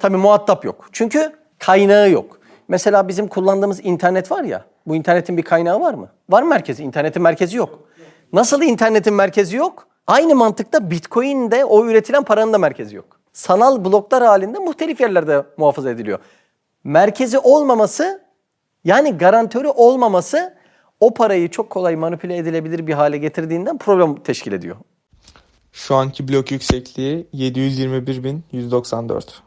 Tabii muhatap yok. Çünkü kaynağı yok. Mesela bizim kullandığımız internet var ya. Bu internetin bir kaynağı var mı? Var mı merkezi? İnternetin merkezi yok. Nasıl internetin merkezi yok? Aynı mantıkta Bitcoin de o üretilen paranın da merkezi yok. Sanal bloklar halinde muhtelif yerlerde muhafaza ediliyor. Merkezi olmaması yani garantörü olmaması o parayı çok kolay manipüle edilebilir bir hale getirdiğinden problem teşkil ediyor. Şu anki blok yüksekliği 721.194.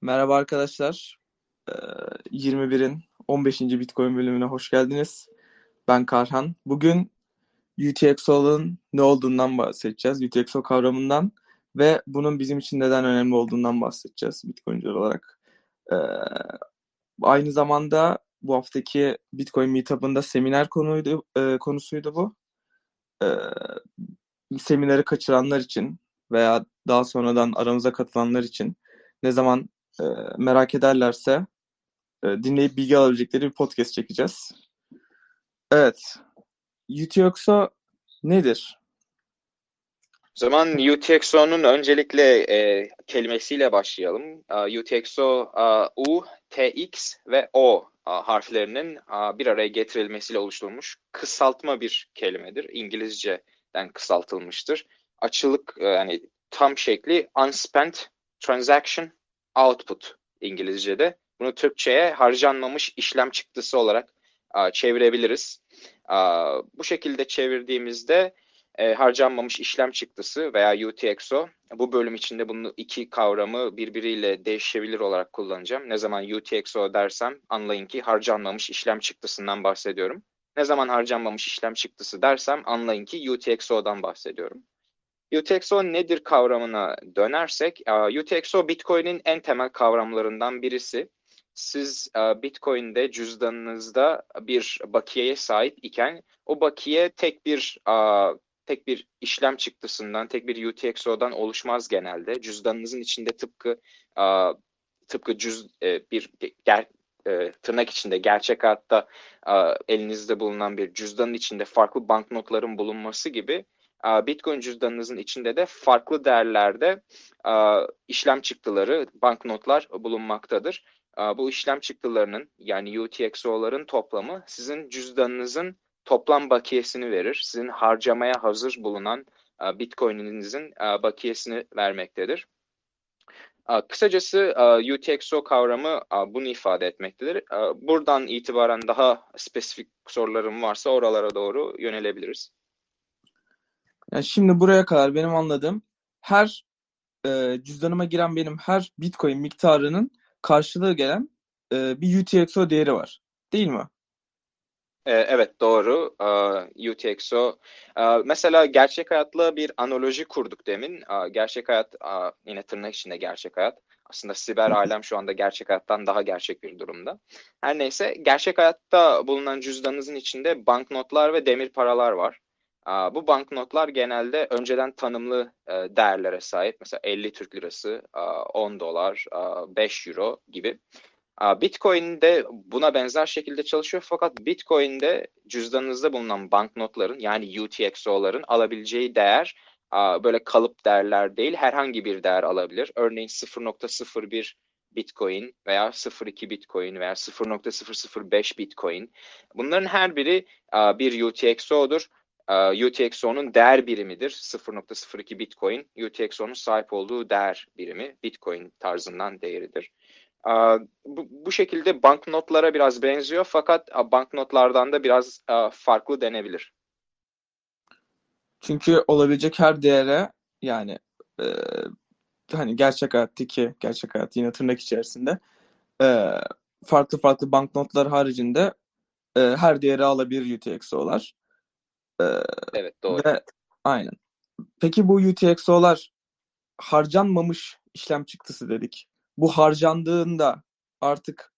Merhaba arkadaşlar. Ee, 21'in 15. Bitcoin bölümüne hoş geldiniz. Ben Karhan. Bugün UTXO'nun ne olduğundan bahsedeceğiz. UTXO kavramından ve bunun bizim için neden önemli olduğundan bahsedeceğiz Bitcoin'ciler olarak. Ee, aynı zamanda bu haftaki Bitcoin Meetup'ında seminer konuydu, e, konusuydu bu. Ee, semineri kaçıranlar için veya daha sonradan aramıza katılanlar için ne zaman e, merak ederlerse e, dinleyip bilgi alabilecekleri bir podcast çekeceğiz. Evet. UTXO nedir? O zaman UTXO'nun öncelikle e, kelimesiyle başlayalım. E, UTXO e, U, TX ve O harflerinin bir araya getirilmesiyle oluşturulmuş kısaltma bir kelimedir. İngilizceden kısaltılmıştır. Açılık e, yani tam şekli unspent transaction output İngilizce'de. Bunu Türkçe'ye harcanmamış işlem çıktısı olarak e, çevirebiliriz. E, bu şekilde çevirdiğimizde e, harcanmamış işlem çıktısı veya UTXO. Bu bölüm içinde bunu iki kavramı birbiriyle değişebilir olarak kullanacağım. Ne zaman UTXO dersem anlayın ki harcanmamış işlem çıktısından bahsediyorum. Ne zaman harcanmamış işlem çıktısı dersem anlayın ki UTXO'dan bahsediyorum. UTXO nedir kavramına dönersek, UTXO Bitcoin'in en temel kavramlarından birisi. Siz Bitcoin'de cüzdanınızda bir bakiyeye sahip iken o bakiye tek bir tek bir işlem çıktısından, tek bir UTXO'dan oluşmaz genelde. Cüzdanınızın içinde tıpkı tıpkı cüz bir ger, tırnak içinde gerçek hayatta elinizde bulunan bir cüzdanın içinde farklı banknotların bulunması gibi Bitcoin cüzdanınızın içinde de farklı değerlerde işlem çıktıları, banknotlar bulunmaktadır. Bu işlem çıktılarının yani UTXO'ların toplamı sizin cüzdanınızın toplam bakiyesini verir. Sizin harcamaya hazır bulunan Bitcoin'inizin bakiyesini vermektedir. Kısacası UTXO kavramı bunu ifade etmektedir. Buradan itibaren daha spesifik sorularım varsa oralara doğru yönelebiliriz. Yani şimdi buraya kadar benim anladığım her e, cüzdanıma giren benim her Bitcoin miktarının karşılığı gelen e, bir UTXO değeri var. Değil mi? Evet doğru. UTXO. Mesela gerçek hayatla bir analoji kurduk demin. Gerçek hayat yine tırnak içinde gerçek hayat. Aslında siber alem şu anda gerçek hayattan daha gerçek bir durumda. Her neyse gerçek hayatta bulunan cüzdanınızın içinde banknotlar ve demir paralar var. Bu banknotlar genelde önceden tanımlı değerlere sahip. Mesela 50 Türk Lirası, 10 dolar, 5 euro gibi. Bitcoin de buna benzer şekilde çalışıyor fakat Bitcoin'de cüzdanınızda bulunan banknotların yani UTXO'ların alabileceği değer böyle kalıp değerler değil herhangi bir değer alabilir. Örneğin 0.01 Bitcoin veya 0.2 Bitcoin veya 0.005 Bitcoin. Bunların her biri bir UTXO'dur. UTXO'nun değer birimidir. 0.02 Bitcoin UTXO'nun sahip olduğu değer birimi Bitcoin tarzından değeridir. Bu, bu şekilde banknotlara biraz benziyor fakat banknotlardan da biraz farklı denebilir. Çünkü olabilecek her değere yani e, hani gerçek hayattaki gerçek hayat yine tırnak içerisinde e, farklı farklı banknotlar haricinde e, her değeri alabilir UTXO'lar. E, evet doğru. Ve, aynen. Peki bu UTXO'lar harcanmamış işlem çıktısı dedik bu harcandığında artık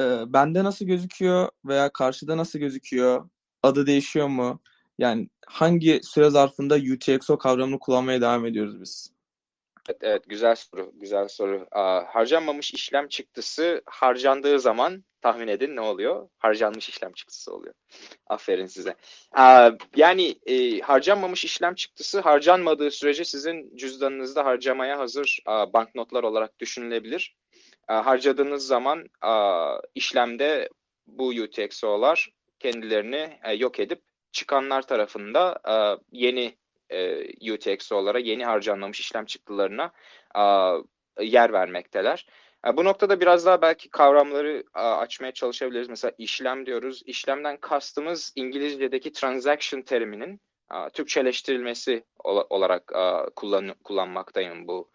e, bende nasıl gözüküyor veya karşıda nasıl gözüküyor? Adı değişiyor mu? Yani hangi süre zarfında UTXO kavramını kullanmaya devam ediyoruz biz? Evet, evet güzel soru. Güzel soru. Aa, harcanmamış işlem çıktısı harcandığı zaman tahmin edin ne oluyor? Harcanmış işlem çıktısı oluyor. Aferin size. Aa, yani e, harcanmamış işlem çıktısı harcanmadığı sürece sizin cüzdanınızda harcamaya hazır aa, banknotlar olarak düşünülebilir. Aa, harcadığınız zaman aa, işlemde bu UTXO'lar kendilerini e, yok edip çıkanlar tarafında aa, yeni e, UTXO'lara, yeni harcanmamış işlem çıktılarına aa, yer vermekteler. E, Bu noktada biraz daha belki kavramları aa, açmaya çalışabiliriz. Mesela işlem diyoruz. İşlemden kastımız İngilizce'deki transaction teriminin aa, Türkçeleştirilmesi ola- olarak aa, kullan kullanmaktayım bu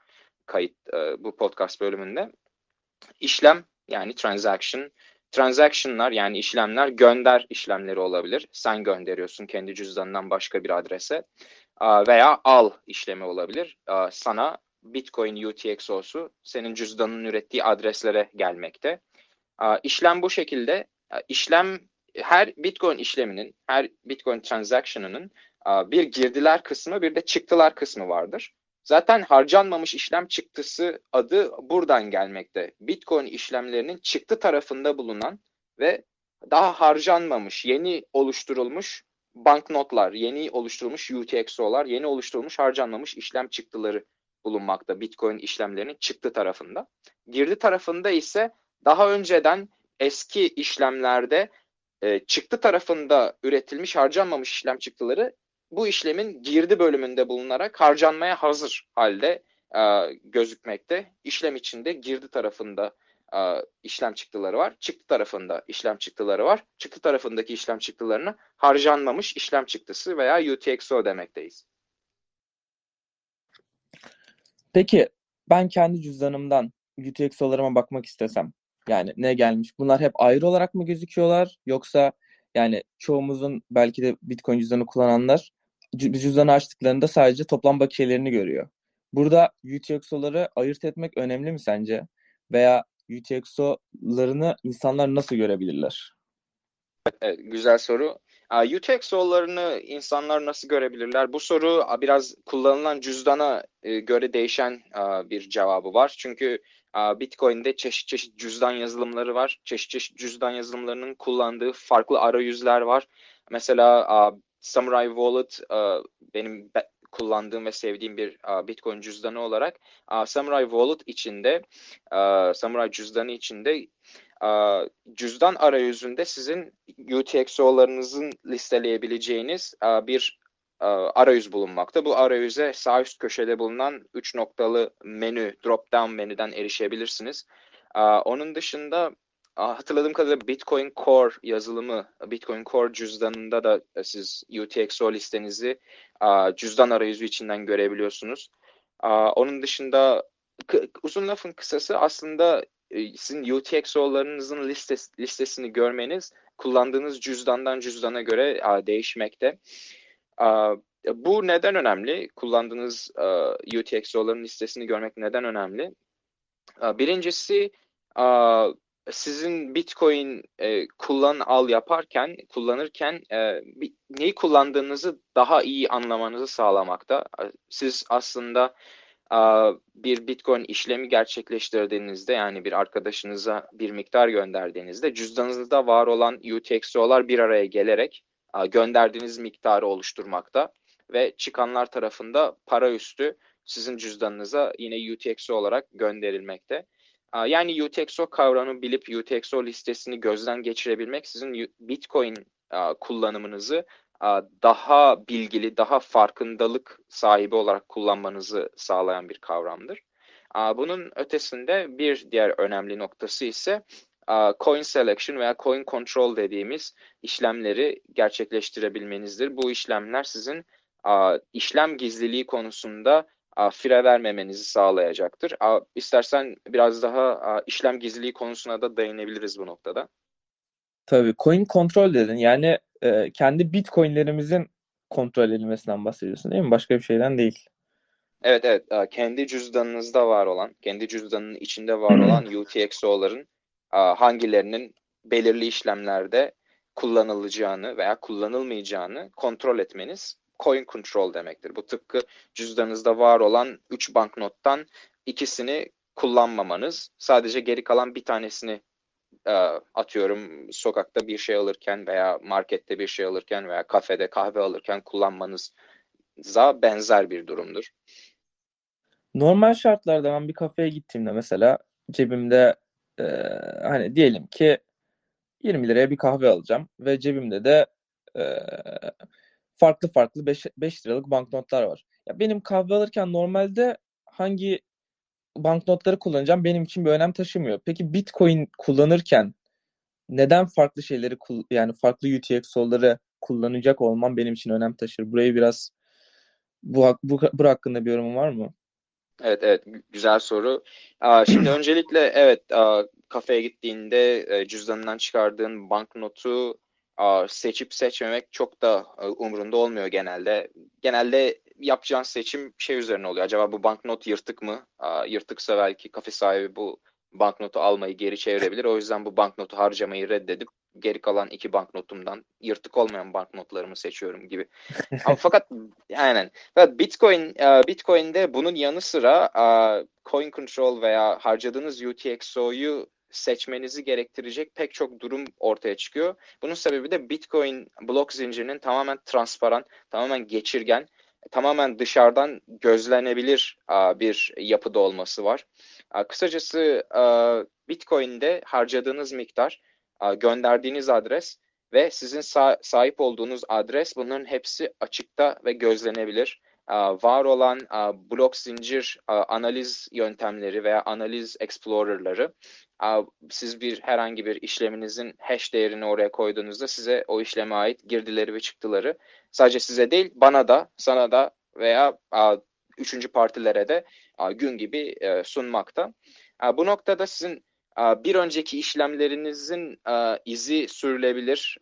kayıt e, bu podcast bölümünde. İşlem yani transaction, transaction'lar yani işlemler gönder işlemleri olabilir. Sen gönderiyorsun kendi cüzdanından başka bir adrese veya al işlemi olabilir. Sana Bitcoin UTXO'su senin cüzdanının ürettiği adreslere gelmekte. İşlem bu şekilde. İşlem her Bitcoin işleminin, her Bitcoin transaction'ının bir girdiler kısmı bir de çıktılar kısmı vardır. Zaten harcanmamış işlem çıktısı adı buradan gelmekte. Bitcoin işlemlerinin çıktı tarafında bulunan ve daha harcanmamış, yeni oluşturulmuş banknotlar, yeni oluşturulmuş UTXO'lar, yeni oluşturulmuş harcanmamış işlem çıktıları bulunmakta Bitcoin işlemlerinin çıktı tarafında. Girdi tarafında ise daha önceden eski işlemlerde e, çıktı tarafında üretilmiş harcanmamış işlem çıktıları bu işlemin girdi bölümünde bulunarak harcanmaya hazır halde e, gözükmekte. İşlem içinde girdi tarafında e, işlem çıktıları var. Çıktı tarafında işlem çıktıları var. Çıktı tarafındaki işlem çıktılarına harcanmamış işlem çıktısı veya UTXO demekteyiz. Peki ben kendi cüzdanımdan UTXO'larıma bakmak istesem yani ne gelmiş? Bunlar hep ayrı olarak mı gözüküyorlar yoksa yani çoğumuzun belki de Bitcoin cüzdanı kullananlar cü- cüzdanı açtıklarında sadece toplam bakiyelerini görüyor. Burada UTXO'ları ayırt etmek önemli mi sence? Veya UTXO'larını insanlar nasıl görebilirler? Evet, güzel soru. Aa, UTXO'larını insanlar nasıl görebilirler? Bu soru a, biraz kullanılan cüzdana e, göre değişen bir cevabı var. Çünkü Bitcoin'de çeşit çeşit cüzdan yazılımları var. Çeşit çeşit cüzdan yazılımlarının kullandığı farklı arayüzler var. Mesela Samurai Wallet benim be- kullandığım ve sevdiğim bir Bitcoin cüzdanı olarak Samurai Wallet içinde, Samurai cüzdanı içinde cüzdan arayüzünde sizin UTXO'larınızın listeleyebileceğiniz bir arayüz bulunmakta. Bu arayüze sağ üst köşede bulunan 3 noktalı menü, drop-down menüden erişebilirsiniz. Onun dışında hatırladığım kadarıyla Bitcoin Core yazılımı, Bitcoin Core cüzdanında da e, siz UTXO listenizi cüzdan arayüzü içinden görebiliyorsunuz. Onun dışında uzun lafın kısası aslında e, sizin UTXO'larınızın listes, listesini görmeniz kullandığınız cüzdandan cüzdana göre değişmekte. A, bu neden önemli? Kullandığınız UTXO'ların listesini görmek neden önemli? Birincisi sizin Bitcoin e, kullan al yaparken, kullanırken e, bir- neyi kullandığınızı daha iyi anlamanızı sağlamakta. Siz aslında Aa, bir Bitcoin işlemi gerçekleştirdiğinizde yani bir arkadaşınıza bir miktar gönderdiğinizde cüzdanınızda var olan UTXO'lar bir araya gelerek aa, gönderdiğiniz miktarı oluşturmakta ve çıkanlar tarafında para üstü sizin cüzdanınıza yine UTXO olarak gönderilmekte. Yani UTXO kavramını bilip UTXO listesini gözden geçirebilmek sizin Bitcoin kullanımınızı daha bilgili, daha farkındalık sahibi olarak kullanmanızı sağlayan bir kavramdır. Bunun ötesinde bir diğer önemli noktası ise coin selection veya coin control dediğimiz işlemleri gerçekleştirebilmenizdir. Bu işlemler sizin işlem gizliliği konusunda fire vermemenizi sağlayacaktır. İstersen biraz daha işlem gizliliği konusuna da değinebiliriz bu noktada. Tabii coin kontrol dedin. Yani e, kendi Bitcoin'lerimizin kontrol edilmesinden bahsediyorsun değil mi? Başka bir şeyden değil. Evet evet kendi cüzdanınızda var olan, kendi cüzdanının içinde var olan UTXO'ların hangilerinin belirli işlemlerde kullanılacağını veya kullanılmayacağını kontrol etmeniz coin control demektir. Bu tıpkı cüzdanınızda var olan 3 banknottan ikisini kullanmamanız. Sadece geri kalan bir tanesini e, atıyorum sokakta bir şey alırken veya markette bir şey alırken veya kafede kahve alırken kullanmanıza benzer bir durumdur. Normal şartlarda ben bir kafeye gittiğimde mesela cebimde e, hani diyelim ki 20 liraya bir kahve alacağım ve cebimde de e, farklı farklı 5, 5 liralık banknotlar var. Ya benim kahve alırken normalde hangi banknotları kullanacağım benim için bir önem taşımıyor. Peki Bitcoin kullanırken neden farklı şeyleri yani farklı UTXO'ları kullanacak olmam benim için önem taşır. Burayı biraz bu, bu, bu hakkında bir yorumun var mı? Evet evet gü- güzel soru. Aa, şimdi öncelikle evet aa, kafeye gittiğinde e, cüzdanından çıkardığın banknotu seçip seçmemek çok da e, umurunda olmuyor genelde. Genelde yapacağın seçim şey üzerine oluyor. Acaba bu banknot yırtık mı? Yırtıksa belki kafe sahibi bu banknotu almayı geri çevirebilir. O yüzden bu banknotu harcamayı reddedip geri kalan iki banknotumdan yırtık olmayan banknotlarımı seçiyorum gibi. Ama fakat aynen. Ve Bitcoin e, Bitcoin'de bunun yanı sıra e, coin control veya harcadığınız UTXO'yu seçmenizi gerektirecek pek çok durum ortaya çıkıyor. Bunun sebebi de Bitcoin blok zincirinin tamamen transparan, tamamen geçirgen, tamamen dışarıdan gözlenebilir bir yapıda olması var. Kısacası Bitcoin'de harcadığınız miktar, gönderdiğiniz adres ve sizin sa- sahip olduğunuz adres bunların hepsi açıkta ve gözlenebilir. Var olan blok zincir analiz yöntemleri veya analiz explorer'ları siz bir herhangi bir işleminizin hash değerini oraya koyduğunuzda size o işleme ait girdileri ve çıktıları sadece size değil bana da sana da veya üçüncü partilere de gün gibi e, sunmakta. Bu noktada sizin Bir önceki işlemlerinizin izi sürülebilir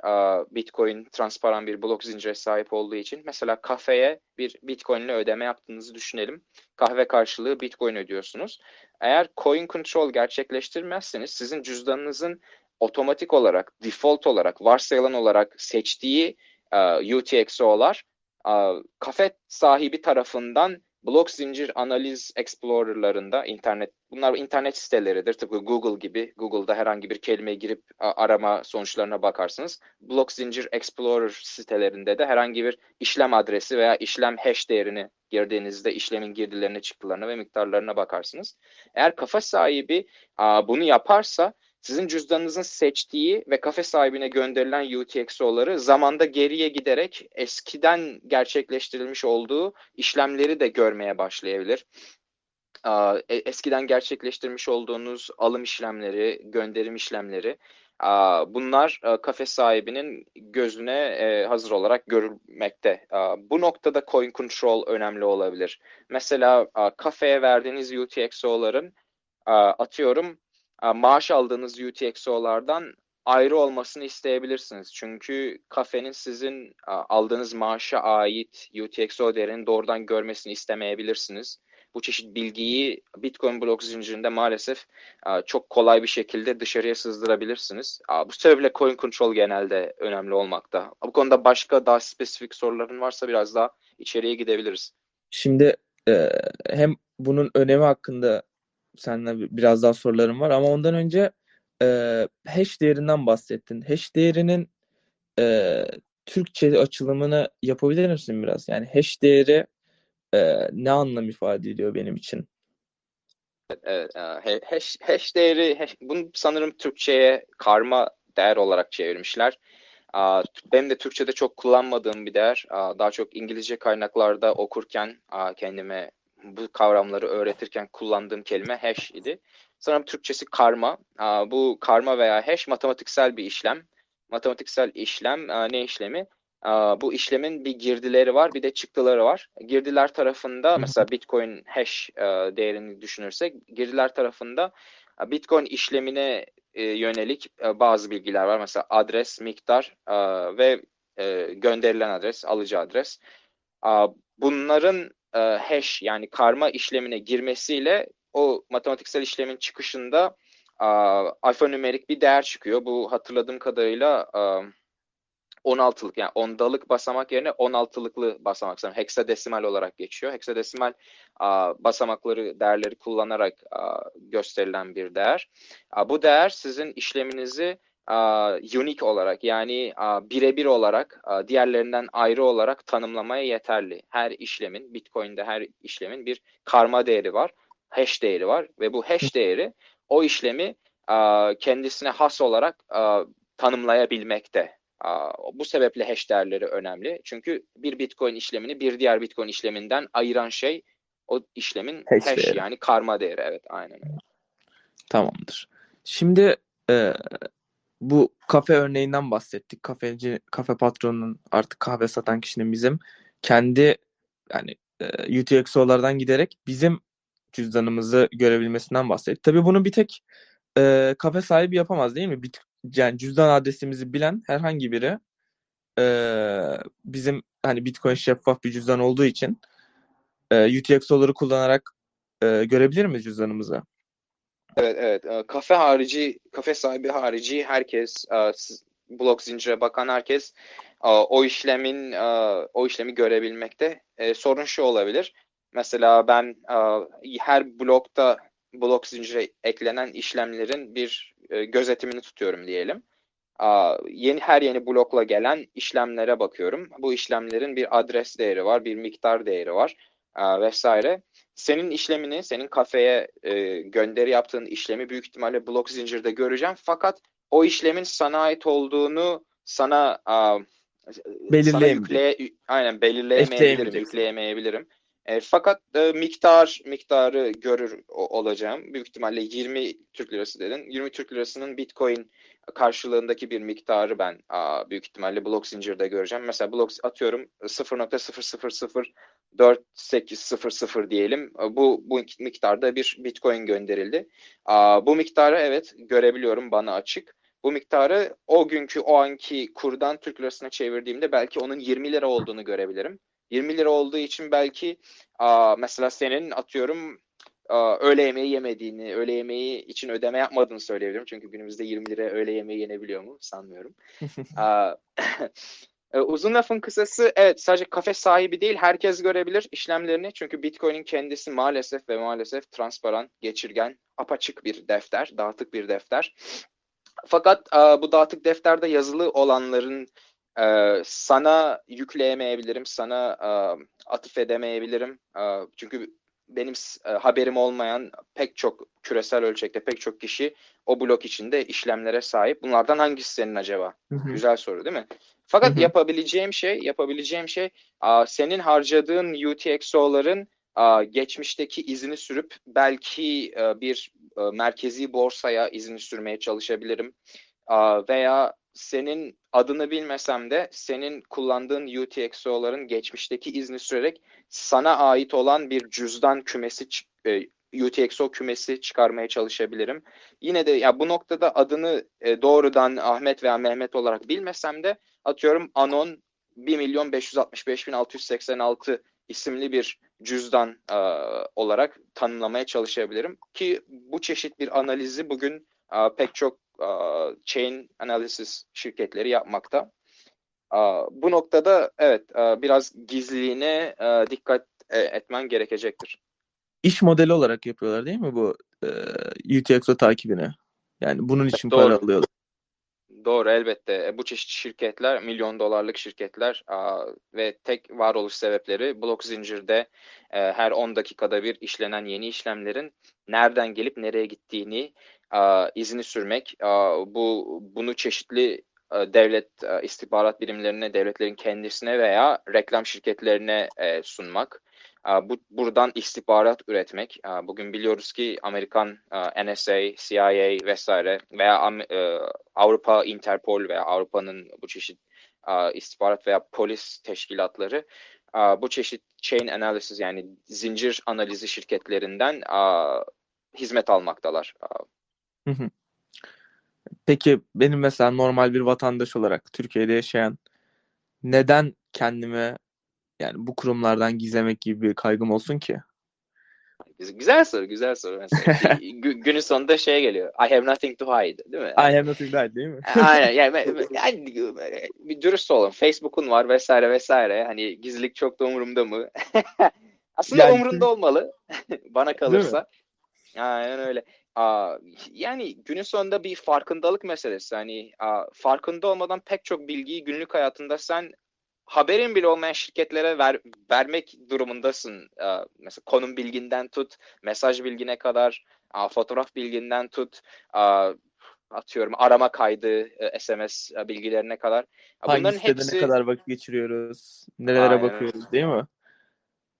Bitcoin transparan bir blok zincire sahip olduğu için. Mesela kafeye bir Bitcoin ile ödeme yaptığınızı düşünelim. Kahve karşılığı Bitcoin ödüyorsunuz. Eğer coin control gerçekleştirmezseniz sizin cüzdanınızın otomatik olarak, default olarak, varsayılan olarak seçtiği UTXO'lar kafe sahibi tarafından blok zincir analiz explorer'larında internet bunlar internet siteleridir tıpkı Google gibi Google'da herhangi bir kelimeyi girip arama sonuçlarına bakarsınız. Blok zincir explorer sitelerinde de herhangi bir işlem adresi veya işlem hash değerini girdiğinizde işlemin girdilerine çıktılarına ve miktarlarına bakarsınız. Eğer kafa sahibi bunu yaparsa sizin cüzdanınızın seçtiği ve kafe sahibine gönderilen UTXO'ları zamanda geriye giderek eskiden gerçekleştirilmiş olduğu işlemleri de görmeye başlayabilir. E- Eskiden gerçekleştirmiş olduğunuz alım işlemleri, gönderim işlemleri, bunlar kafe sahibinin gözüne e, hazır olarak görülmekte. Bu noktada coin control önemli olabilir. Mesela kafeye verdiğiniz UTXO'ların atıyorum maaş aldığınız UTXO'lardan ayrı olmasını isteyebilirsiniz. Çünkü kafenin sizin aa, aldığınız maaşa ait UTXO değerini doğrudan görmesini istemeyebilirsiniz. Bu çeşit bilgiyi Bitcoin blok zincirinde maalesef aa, çok kolay bir şekilde dışarıya sızdırabilirsiniz. Bu sebeple coin control genelde önemli olmakta. Bu konuda başka daha spesifik soruların varsa biraz daha içeriye gidebiliriz. Şimdi e, hem bunun önemi hakkında seninle bi- biraz daha sorularım var ama ondan önce e, hash değerinden bahsettin. Hash değerinin e, Türkçe açılımını yapabilir misin biraz? Yani hash değeri e, ne anlam ifade ediyor benim için? Evet, e, he- hash, hash değeri, hash- bunu sanırım Türkçe'ye karma değer olarak çevirmişler. Benim de Türkçe'de çok kullanmadığım bir değer. Daha çok İngilizce kaynaklarda okurken kendime bu kavramları öğretirken kullandığım kelime hash idi. Sanırım Türkçesi karma. Bu karma veya hash matematiksel bir işlem. Matematiksel işlem ne işlemi? Bu işlemin bir girdileri var, bir de çıktıları var. Girdiler tarafında mesela Bitcoin hash değerini düşünürsek, girdiler tarafında Bitcoin işlemine e, yönelik bazı bilgiler var. Mesela adres, miktar ve e, gönderilen adres, alıcı adres. Bunların e, hash yani karma işlemine girmesiyle o matematiksel işlemin çıkışında a, alfanümerik bir değer çıkıyor. Bu hatırladığım kadarıyla a, 16'lık yani ondalık basamak yerine 16'lıklı basamak sanırım heksadesimal olarak geçiyor. Heksadesimal a, basamakları değerleri kullanarak a, gösterilen bir değer. A, bu değer sizin işleminizi unique olarak yani birebir olarak diğerlerinden ayrı olarak tanımlamaya yeterli. Her işlemin Bitcoin'de her işlemin bir karma değeri var, hash değeri var ve bu hash değeri o işlemi kendisine has olarak tanımlayabilmekte. Bu sebeple hash değerleri önemli. Çünkü bir Bitcoin işlemini bir diğer Bitcoin işleminden ayıran şey o işlemin Hash hash, değeri. yani karma değeri. Evet, aynen öyle. Tamamdır. Şimdi e, bu kafe örneğinden bahsettik. Kafeci, kafe patronunun artık kahve satan kişinin bizim kendi yani e, UTXO'lardan giderek bizim cüzdanımızı görebilmesinden bahsettik. Tabii bunu bir tek e, kafe sahibi yapamaz değil mi? Bit, yani cüzdan adresimizi bilen herhangi biri e, bizim hani Bitcoin şeffaf bir cüzdan olduğu için e, UTXO'ları kullanarak e, görebilir mi cüzdanımızı? Evet, evet. Ee, Kafe harici, kafe sahibi harici herkes, e, blok zincire bakan herkes e, o işlemin e, o işlemi görebilmekte. Sorun şu olabilir. Mesela ben her blokta blok zincire eklenen işlemlerin bir gözetimini tutuyorum diyelim. Yeni her yeni blokla gelen işlemlere bakıyorum. Bu işlemlerin bir adres değeri var, bir miktar değeri var vesaire. Senin işlemini, senin kafeye e, gönderi yaptığın işlemi büyük ihtimalle blok zincirde göreceğim. Fakat o işlemin sana ait olduğunu sana aa, sana Belirleyemeyecek. yükle, aynen belirleyemeyebilirim, yükleyemeyebilirim. E, fakat e, miktar miktarı görür o- olacağım. Büyük ihtimalle 20 Türk lirası dedin. 20 Türk lirasının Bitcoin karşılığındaki bir miktarı ben büyük ihtimalle blok zincirde göreceğim. Mesela blok atıyorum 0.0004800 diyelim. Bu bu miktarda bir Bitcoin gönderildi. Bu miktarı evet görebiliyorum bana açık. Bu miktarı o günkü o anki kurdan Türk lirasına çevirdiğimde belki onun 20 lira olduğunu görebilirim. 20 lira olduğu için belki mesela senin atıyorum öğle yemeği yemediğini, öğle yemeği için ödeme yapmadığını söyleyebilirim. Çünkü günümüzde 20 liraya öğle yemeği yenebiliyor mu? Sanmıyorum. E, Uzun lafın kısası evet sadece kafe sahibi değil herkes görebilir işlemlerini. Çünkü Bitcoin'in kendisi maalesef ve maalesef transparan, geçirgen, apaçık bir defter, dağıtık bir defter. Fakat bu dağıtık defterde yazılı olanların sana yükleyemeyebilirim, sana e, atıf edemeyebilirim. E, çünkü benim e, haberim olmayan pek çok küresel ölçekte pek çok kişi o blok içinde işlemlere sahip. Bunlardan hangisi senin acaba? Hı hı. Güzel soru değil mi? Fakat Hı hı. yapabileceğim şey, yapabileceğim şey senin harcadığın UTXO'ların geçmişteki izini sürüp belki e, bir e, merkezi borsaya izini sürmeye çalışabilirim. Veya senin adını bilmesem de senin kullandığın UTXO'ların geçmişteki izni sürerek sana ait olan bir cüzdan kümesi e, UTXO kümesi çıkarmaya çalışabilirim. Yine de ya bu noktada adını e, doğrudan Ahmet veya Mehmet olarak bilmesem de atıyorum Anon 1 milyon 565 bin 686 isimli bir cüzdan e, olarak tanımlamaya çalışabilirim. Ki bu çeşit bir analizi bugün e, pek çok chain analysis şirketleri yapmakta. Bu noktada evet biraz gizliliğine dikkat e, etmen gerekecektir. İş modeli olarak yapıyorlar değil mi bu e, UTXO takibini? Yani bunun için Doğru. para alıyorlar. Doğru elbette. E, Bu çeşit şirketler milyon dolarlık şirketler ve tek varoluş sebepleri blok zincirde e, her 10 dakikada bir işlenen yeni işlemlerin nereden gelip nereye gittiğini izini sürmek. Aa, bu bunu çeşitli e, devlet e, istihbarat birimlerine, devletlerin kendisine veya reklam şirketlerine e, sunmak. Bu buradan istihbarat üretmek. Bugün biliyoruz ki Amerikan e, NSA, CIA vesaire veya e, Avrupa Interpol veya Avrupa'nın bu çeşit e, istihbarat veya polis teşkilatları e, bu çeşit chain analysis yani zincir analizi şirketlerinden e, hizmet almaktalar. Hı hı. Peki benim mesela normal bir vatandaş olarak Türkiye'de yaşayan neden kendimi yani bu kurumlardan gizlemek gibi bir kaygım olsun ki? Güzel, soru, güzel soru mesela. Gü- günün sonunda şey geliyor. I have nothing to hide, değil mi? I have nothing to hide değil mi? Aynen yani, yani bir dürüst olun. Facebook'un var vesaire vesaire. Hani gizlilik çok da umurumda mı? Aslında Yani umurumda olmalı bana kalırsa. Aynen öyle. Aa, yani günün sonunda bir farkındalık meselesi. Hani aa, farkında olmadan pek çok bilgiyi günlük hayatında sen haberin bile olmayan şirketlere ver, vermek durumundasın. Aa, mesela konum bilginden tut, mesaj bilgine kadar, aa, fotoğraf bilginden tut, aa, atıyorum arama kaydı, e, SMS bilgilerine kadar. Aa, Hangi Bunların sitede hepsi ne kadar vakit geçiriyoruz? Nerelere Aynen bakıyoruz değil mi?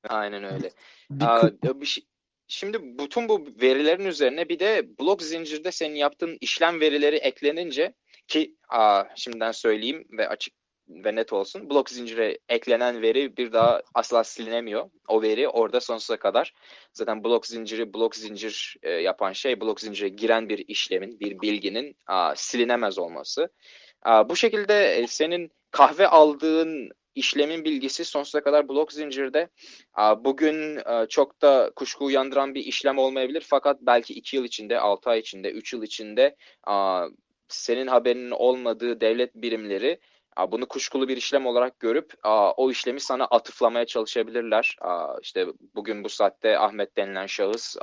aynen öyle. Bir Aa, bir şey- şimdi bütün bu verilerin üzerine bir de blok zincirde senin yaptığın işlem verileri eklenince ki aa, şimdiden söyleyeyim ve açık ve net olsun. Blok zincire eklenen veri bir daha asla silinemiyor. O veri orada sonsuza kadar. Zaten blok zinciri blok zincir e, yapan şey blok zincire giren bir işlemin, bir bilginin aa, silinemez olması. Aa, bu şekilde e, senin kahve aldığın işlemin bilgisi sonsuza kadar blok zincirde. Bugün e, çok da kuşku uyandıran bir işlem olmayabilir fakat belki 2 yıl içinde, 6 ay içinde, 3 yıl içinde senin haberinin olmadığı devlet birimleri bunu kuşkulu bir işlem olarak görüp o işlemi sana atıflamaya çalışabilirler. İşte bugün bu saatte Ahmet denilen şahıs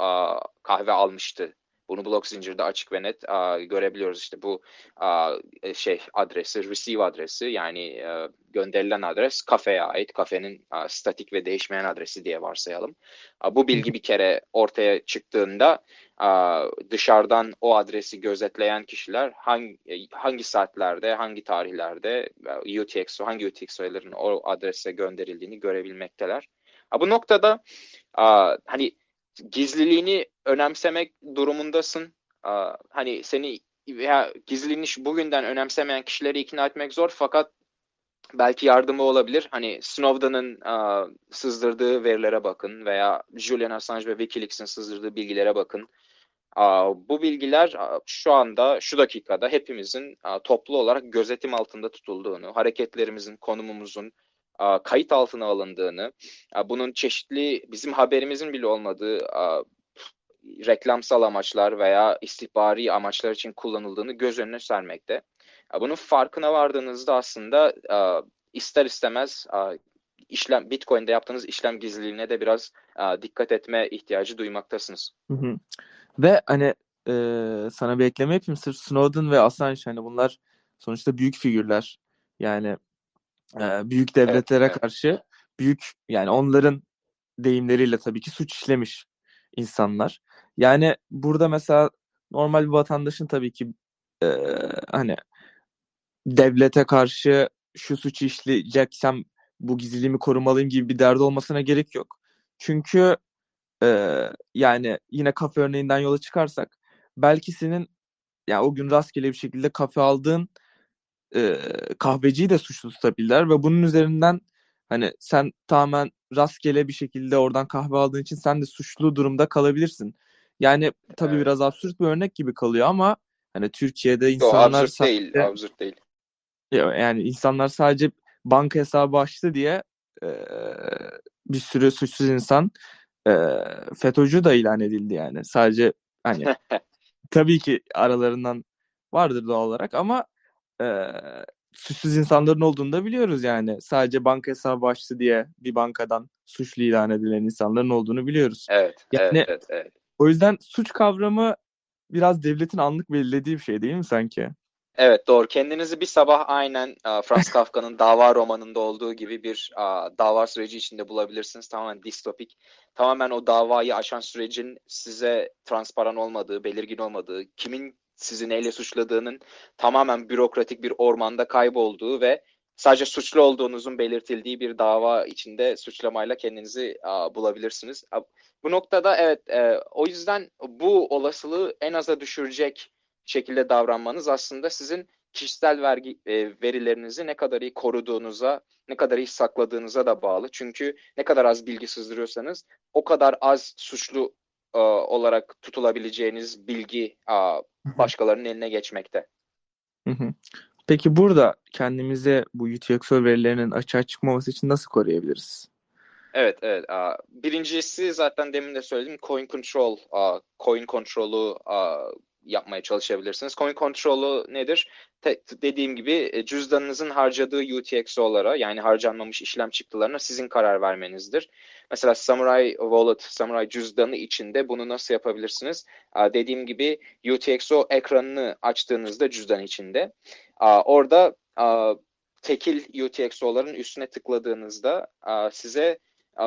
kahve almıştı. Bunu blok zincirde açık ve net aa, görebiliyoruz. İşte bu aa, e, şey adresi, receive adresi yani e, gönderilen adres kafeye ait. Kafenin a, statik ve değişmeyen adresi diye varsayalım. A, bu bilgi bir kere ortaya çıktığında a, dışarıdan o adresi gözetleyen kişiler hangi e, hangi saatlerde, hangi tarihlerde UTXO, hangi UTXO'ların o adrese gönderildiğini görebilmekteler. A, bu noktada a, hani gizliliğini önemsemek durumundasın. Hani seni veya gizliliğini bugünden önemsemeyen kişileri ikna etmek zor fakat belki yardımı olabilir. Hani Snowden'ın sızdırdığı verilere bakın veya Julian Assange ve WikiLeaks'in sızdırdığı bilgilere bakın. Bu bilgiler şu anda, şu dakikada hepimizin toplu olarak gözetim altında tutulduğunu, hareketlerimizin, konumumuzun kayıt altına alındığını, bunun çeşitli bizim haberimizin bile olmadığı reklamsal amaçlar veya istihbari amaçlar için kullanıldığını göz önüne sermekte. Bunun farkına vardığınızda aslında ister istemez işlem Bitcoin'de yaptığınız işlem gizliliğine de biraz dikkat etme ihtiyacı duymaktasınız. Hı hı. Ve hani e, sana bir ekleme yapayım. Sırf Snowden ve Assange hani bunlar sonuçta büyük figürler. Yani e, büyük devletlere evet. karşı büyük yani onların deyimleriyle tabii ki suç işlemiş insanlar. Yani burada mesela normal bir vatandaşın tabii ki e, hani devlete karşı şu suçu işleyeceksem bu gizliliğimi korumalıyım gibi bir derdi olmasına gerek yok. Çünkü e, yani yine kafe örneğinden yola çıkarsak belki senin yani o gün rastgele bir şekilde kafe aldığın e, kahveciyi de suçlu tutabilirler ve bunun üzerinden hani sen tamamen rastgele bir şekilde oradan kahve aldığın için sen de suçlu durumda kalabilirsin. Yani tabii Evet. biraz absürt bir örnek gibi kalıyor ama hani Türkiye'de Yo, insanlar absürt değil, sadece- absürt değil. ya- yani insanlar sadece banka hesabı açtı diye e, bir sürü suçsuz insan e, FETÖ'cü da ilan edildi yani. Sadece hani tabii ki aralarından vardır doğal olarak ama e, suçsuz insanların olduğunu da biliyoruz yani. Sadece banka hesabı açtı diye bir bankadan suçlu ilan edilen insanların olduğunu biliyoruz. Evet, Yani- evet, evet, evet. O yüzden suç kavramı biraz devletin anlık belirlediği bir şey değil mi sanki? Evet doğru. Kendinizi bir sabah aynen e, Franz Kafka'nın dava romanında olduğu gibi bir e, dava süreci içinde bulabilirsiniz. Tamamen distopik. Tamamen o davayı açan sürecin size transparan olmadığı, belirgin olmadığı, kimin sizi neyle suçladığının tamamen bürokratik bir ormanda kaybolduğu ve sadece suçlu olduğunuzun belirtildiği bir dava içinde suçlamayla kendinizi e, bulabilirsiniz. E, Bu noktada evet e, o yüzden bu olasılığı en aza düşürecek şekilde davranmanız aslında sizin kişisel vergi e, verilerinizi ne kadar iyi koruduğunuza, ne kadar iyi sakladığınıza da bağlı. Çünkü ne kadar az bilgi sızdırıyorsanız o kadar az suçlu e, olarak tutulabileceğiniz bilgi e, başkalarının eline geçmekte. Hı hı. Peki burada kendimizi bu UTXO verilerinin açığa çıkmaması için nasıl koruyabiliriz? Evet, evet. Aa, Birincisi zaten demin de söyledim. Coin control, aa, coin kontrolü aa, yapmaya çalışabilirsiniz. Coin kontrolü nedir? Te- dediğim gibi e, cüzdanınızın harcadığı UTXO'lara yani harcanmamış işlem çıktılarına sizin karar vermenizdir. Mesela Samurai Wallet, Samurai cüzdanı içinde bunu nasıl yapabilirsiniz? Dediğim gibi UTXO ekranını açtığınızda cüzdan içinde orada tekil UTXO'ların üstüne tıkladığınızda size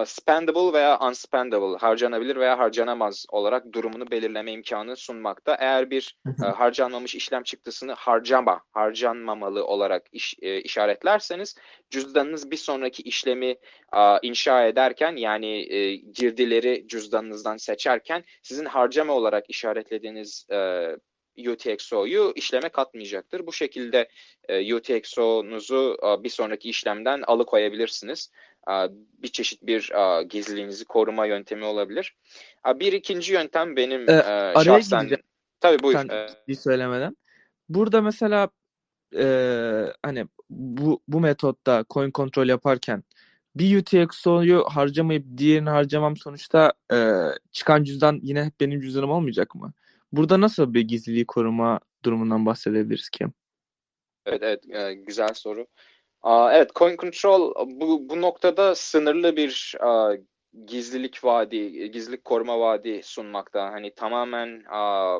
spendable veya unspendable, harcanabilir veya harcanamaz olarak durumunu belirleme imkanı sunmakta. Eğer bir e, harcanmamış işlem çıktısını harcama, harcanmamalı olarak iş- e, işaretlerseniz cüzdanınız bir sonraki işlemi inşa ederken yani e, girdileri cüzdanınızdan seçerken sizin harcama olarak işaretlediğiniz e, UTXO'yu işleme katmayacaktır. Bu şekilde e, UTXO'nuzu e, bir sonraki işlemden alıkoyabilirsiniz. E, bir çeşit bir e, gizliliğinizi koruma yöntemi olabilir. E, bir ikinci yöntem benim Ee, e, araya şahsen... gireceğim. Tabii buyur. Sen E, ciddi söylemeden. Burada mesela eee, hani bu bu metotta coin kontrol yaparken bir UTXO'yu harcamayıp diğerini harcamam sonuçta eee, çıkan cüzdan yine hep benim cüzdanım olmayacak mı? Burada nasıl bir gizliliği koruma durumundan bahsedebiliriz ki? Evet, evet, e, güzel soru. Evet, Coin Control bu, bu noktada sınırlı bir aa, gizlilik vaadi, gizlilik koruma vaadi sunmakta. Hani tamamen aa,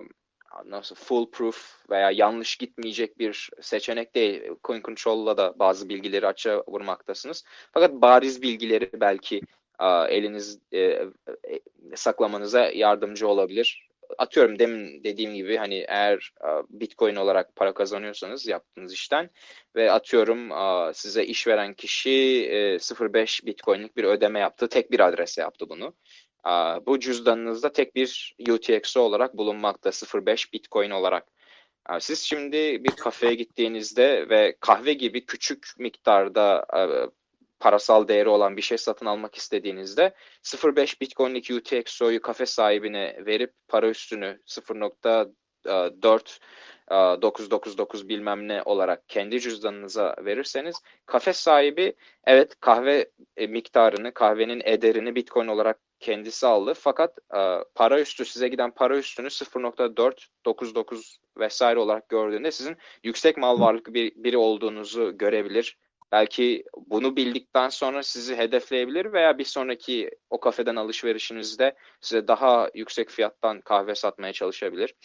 nasıl foolproof veya yanlış gitmeyecek bir seçenek değil. Coin Control'la da bazı bilgileri açığa vurmaktasınız. Fakat bariz bilgileri belki eliniz e, e, saklamanıza yardımcı olabilir. Atıyorum demin dediğim gibi hani eğer aa, Bitcoin olarak para kazanıyorsanız yaptığınız işten ve atıyorum aa, size işveren kişi e, 0.5 Bitcoin'lik bir ödeme yaptı. Tek bir adrese yaptı bunu. Bu cüzdanınızda tek bir UTXO olarak bulunmakta 0.5 Bitcoin olarak. Siz şimdi bir kafeye gittiğinizde ve kahve gibi küçük miktarda e, parasal değeri olan bir şey satın almak istediğinizde 0.5 Bitcoin'lik UTXO'yu kafe sahibine verip para üstünü 0.4 e, 999 bilmem ne olarak kendi cüzdanınıza verirseniz kafe sahibi evet kahve e, miktarını, kahvenin ederini Bitcoin olarak kendisi aldı. Fakat e, para üstü size giden para üstünü 0.499 vesaire olarak gördüğünde sizin yüksek mal varlıklı bir, biri olduğunuzu görebilir. Belki bunu bildikten sonra sizi hedefleyebilir veya bir sonraki o kafeden alışverişinizde size daha yüksek fiyattan kahve satmaya çalışabilir.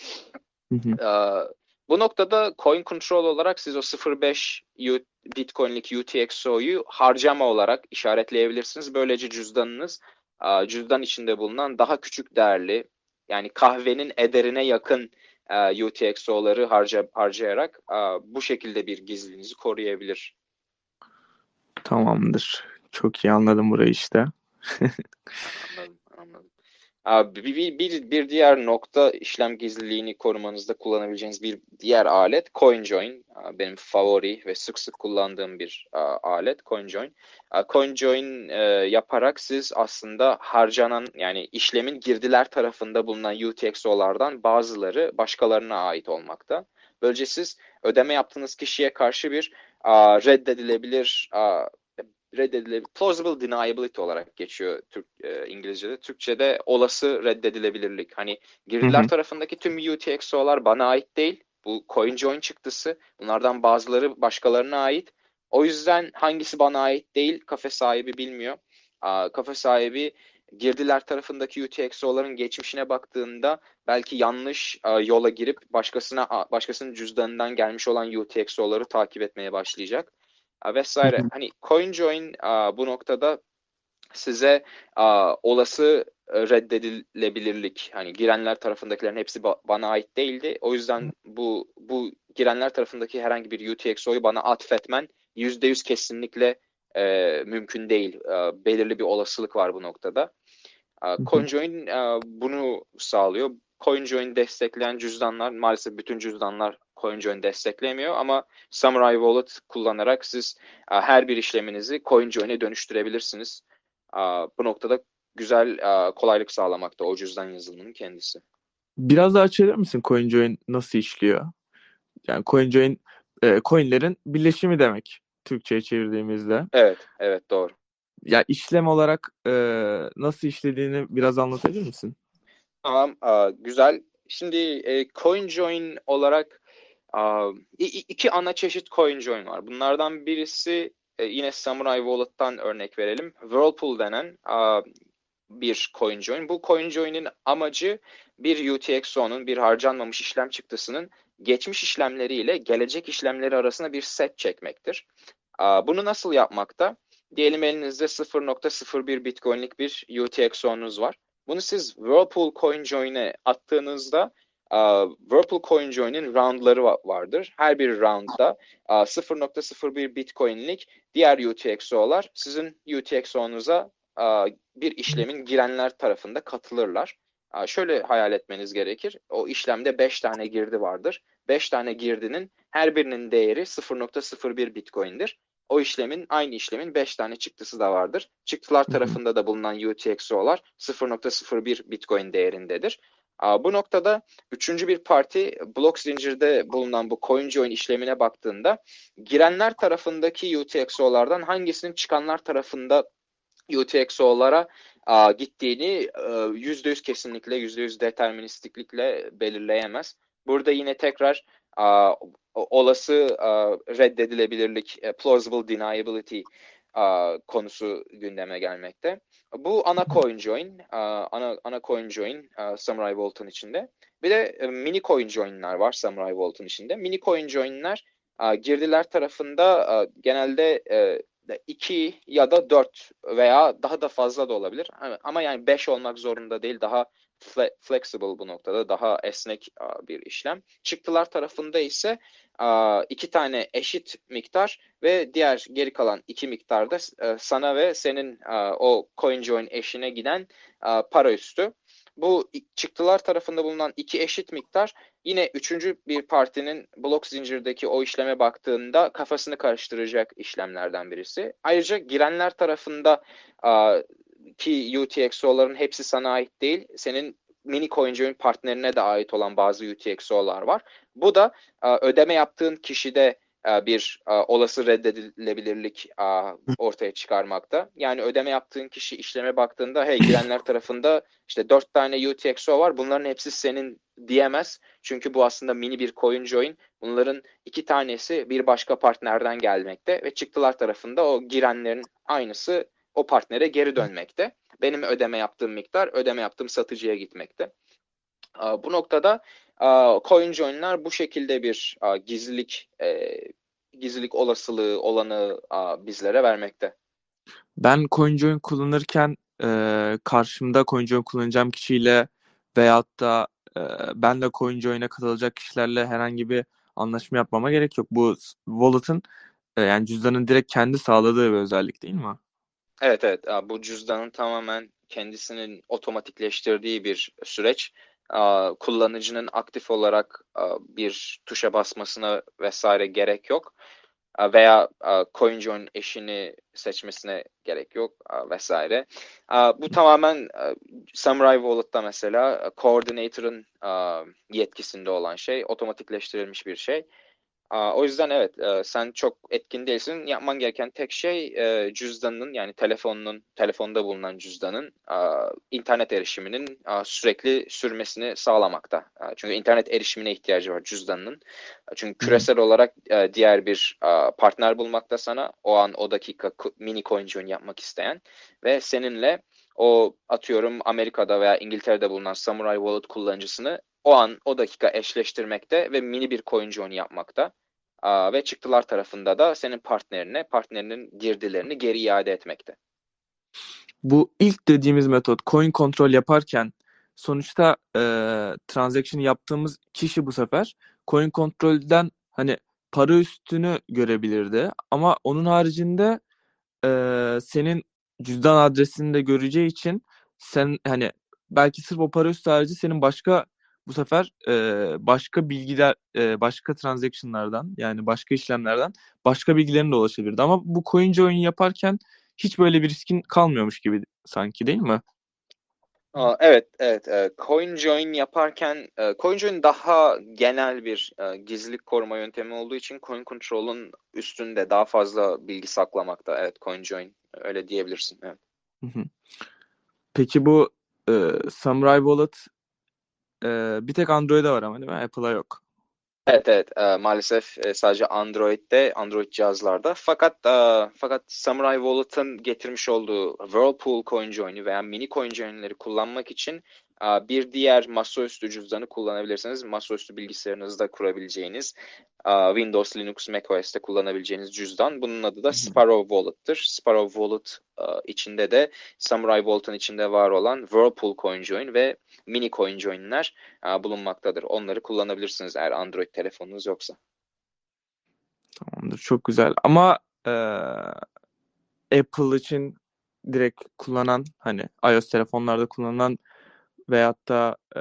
Hı hı. Ee, bu noktada coin control olarak siz o 0.5 U- Bitcoin'lik UTXO'yu harcama olarak işaretleyebilirsiniz. Böylece cüzdanınız e, cüzdan içinde bulunan daha küçük değerli yani kahvenin ederine yakın e, UTXO'ları harca, harcayarak e, bu şekilde bir gizliliğinizi koruyabilir. Tamamdır. Çok iyi anladım burayı işte. Abi bir, bir, bir, diğer nokta işlem gizliliğini korumanızda kullanabileceğiniz bir diğer alet CoinJoin. Benim favori ve sık sık kullandığım bir alet CoinJoin. CoinJoin e, yaparak siz aslında harcanan yani işlemin girdiler tarafında bulunan UTXO'lardan bazıları başkalarına ait olmakta. Böylece siz ödeme yaptığınız kişiye karşı bir reddedilebilir reddedilebilir plausible deniability olarak geçiyor Türk e, İngilizce'de. Türkçe'de olası reddedilebilirlik. Hani girdiler Hı hı. tarafındaki tüm UTXO'lar bana ait değil. Bu CoinJoin çıktısı. Bunlardan bazıları başkalarına ait. O yüzden hangisi bana ait değil kafe sahibi bilmiyor. Aa, kafe sahibi girdiler tarafındaki UTXO'ların geçmişine baktığında belki yanlış e, yola girip başkasına başkasının cüzdanından gelmiş olan UTXO'ları takip etmeye başlayacak a, vesaire. Hani CoinJoin a, bu noktada size a, olası e, reddedilebilirlik hani girenler tarafındakilerin hepsi ba- bana ait değildi. O yüzden bu bu girenler tarafındaki herhangi bir UTXO'yu bana atfetmen %100 kesinlikle e, mümkün değil. E, belirli bir olasılık var bu noktada. E, hı. CoinJoin e, bunu sağlıyor. CoinJoin destekleyen cüzdanlar maalesef bütün cüzdanlar CoinJoin desteklemiyor ama Samurai Wallet kullanarak siz e, her bir işleminizi CoinJoin'e dönüştürebilirsiniz. E, Bu noktada güzel kolaylık sağlamakta o cüzdan yazılımının kendisi. Biraz daha açabilir misin CoinJoin nasıl işliyor? Yani CoinJoin e, coinlerin birleşimi demek Türkçe'ye çevirdiğimizde. Evet, evet doğru. Ya işlem olarak e, nasıl işlediğini biraz anlatabilir misin? Tamam, aa, güzel. Şimdi e, CoinJoin olarak i- iki ana çeşit CoinJoin var. Bunlardan birisi e, yine Samurai Wallet'tan örnek verelim. Whirlpool denen aa, bir CoinJoin. Bu CoinJoin'in amacı bir UTXO'nun, bir harcanmamış işlem çıktısının geçmiş işlemleriyle gelecek işlemleri arasında bir set çekmektir. Bunu nasıl yapmakta? Diyelim elinizde 0.01 Bitcoin'lik bir UTXO'nuz var. Bunu siz Whirlpool CoinJoin'e attığınızda aa, Whirlpool CoinJoin'in roundları va- vardır. Her bir roundda aa, 0.01 Bitcoin'lik diğer UTXO'lar sizin UTXO'nuza aa, bir işlemin girenler tarafında katılırlar. Aa, Şöyle hayal etmeniz gerekir. O işlemde 5 tane girdi vardır. 5 tane girdinin her birinin değeri 0.01 Bitcoin'dir. O işlemin, aynı işlemin 5 tane çıktısı da vardır. Çıktılar tarafında da bulunan UTXO'lar 0.01 Bitcoin değerindedir. Bu noktada üçüncü bir parti blok zincirde bulunan bu CoinJoin işlemine baktığında girenler tarafındaki UTXO'lardan hangisinin çıkanlar tarafında UTXO'lara gittiğini e, %100 kesinlikle, %100 deterministiklikle belirleyemez. Burada yine tekrar olası reddedilebilirlik, e, plausible deniability konusu gündeme gelmekte. Bu ana CoinJoin, aa, ana ana CoinJoin aa, Samurai Wallet'ın içinde. Bir de e, mini CoinJoin'ler var Samurai Wallet'ın içinde. Mini CoinJoin'ler aa, girdiler tarafında genelde e, 2 ya da 4 veya daha da fazla da olabilir. Ama yani 5 olmak zorunda değil. Daha fle- flexible bu noktada. Daha esnek bir işlem. Çıktılar tarafında ise iki tane eşit miktar ve diğer geri kalan iki miktarda e, sana ve senin o CoinJoin eşine giden para üstü. Bu çıktılar tarafında bulunan iki eşit miktar yine üçüncü bir partinin blok zincirdeki o işleme baktığında kafasını karıştıracak işlemlerden birisi. Ayrıca girenler tarafında ki UTXO'ların hepsi sana ait değil. Senin mini CoinJoin partnerine de ait olan bazı UTXO'lar var. Bu da aa, ödeme yaptığın kişide aa, bir aa, olası reddedilebilirlik ortaya çıkarmakta. Yani ödeme yaptığın kişi işleme baktığında hey girenler tarafında işte dört tane UTXO var. Bunların hepsi senin diyemez. Çünkü bu aslında mini bir CoinJoin. Bunların iki tanesi bir başka partnerden gelmekte ve çıktılar tarafında o girenlerin aynısı o partnere geri dönmekte. Benim ödeme yaptığım miktar ödeme yaptığım satıcıya gitmekte. Bu noktada aa, CoinJoin'ler bu şekilde bir gizlilik e, gizlilik olasılığı olanı bizlere vermekte. Ben CoinJoin kullanırken e, karşımda CoinJoin kullanacağım kişiyle veyahut da e, ben de CoinJoin'e katılacak kişilerle herhangi bir anlaşma yapmama gerek yok. Bu wallet'ın e, yani cüzdanın direkt kendi sağladığı bir özellik değil mi? Evet evet bu cüzdanın tamamen kendisinin otomatikleştirdiği bir süreç. Kullanıcının aktif olarak bir tuşa basmasına vesaire gerek yok. Veya CoinJoin eşini seçmesine gerek yok vesaire. Bu tamamen Samurai Wallet'ta mesela Coordinator'ın yetkisinde olan şey, otomatikleştirilmiş bir şey. O yüzden evet e, sen çok etkin değilsin. Yapman gereken tek şey e, cüzdanının yani telefonunun telefonda bulunan cüzdanın aa, internet erişiminin sürekli sürmesini sağlamakta. Çünkü internet erişimine ihtiyacı var cüzdanının. Çünkü küresel olarak e, diğer bir partner bulmakta sana o an o dakika mini CoinJoin yapmak isteyen ve seninle o atıyorum Amerika'da veya İngiltere'de bulunan Samurai Wallet kullanıcısını o an o dakika eşleştirmekte ve mini bir CoinJoin yapmakta. Aa, ve çıktılar tarafında da senin partnerine, partnerinin girdilerini geri iade etmekte. Bu ilk dediğimiz metot coin kontrol yaparken sonuçta e, transaction yaptığımız kişi bu sefer coin kontrolden hani para üstünü görebilirdi ama onun haricinde e, senin cüzdan adresini de göreceği için sen hani belki sırf o para üstü harici senin başka bu sefer e, başka bilgiler e, başka transactionlardan yani başka işlemlerden başka bilgilerine de ulaşabilirdi ama bu CoinJoin yaparken hiç böyle bir riskin kalmıyormuş gibi sanki değil mi? Aa, evet, evet. E, CoinJoin yaparken e, CoinJoin daha genel bir e, gizlilik koruma yöntemi olduğu için Coin Control'un üstünde daha fazla bilgi saklamakta. Evet, CoinJoin öyle diyebilirsin. Evet. Peki bu e, Samurai Wallet bir tek Android'de var ama değil mi? Apple'a yok. Evet evet e, maalesef e, sadece Android'de Android cihazlarda fakat e, fakat Samurai Wallet'ın getirmiş olduğu Whirlpool CoinJoin'i veya mini CoinJoin'leri kullanmak için bir diğer masaüstü cüzdanı kullanabilirsiniz. Masaüstü bilgisayarınızda kurabileceğiniz Windows, Linux, macOS'te kullanabileceğiniz cüzdan. Bunun adı da Sparrow Wallet'tır. Sparrow Wallet içinde de Samurai Wallet'ın içinde var olan Whirlpool CoinJoin ve mini CoinJoin'ler bulunmaktadır. Onları kullanabilirsiniz eğer Android telefonunuz yoksa. Tamamdır. Çok güzel. Ama e, Apple için direkt kullanan hani iOS telefonlarda kullanılan veyahut da e,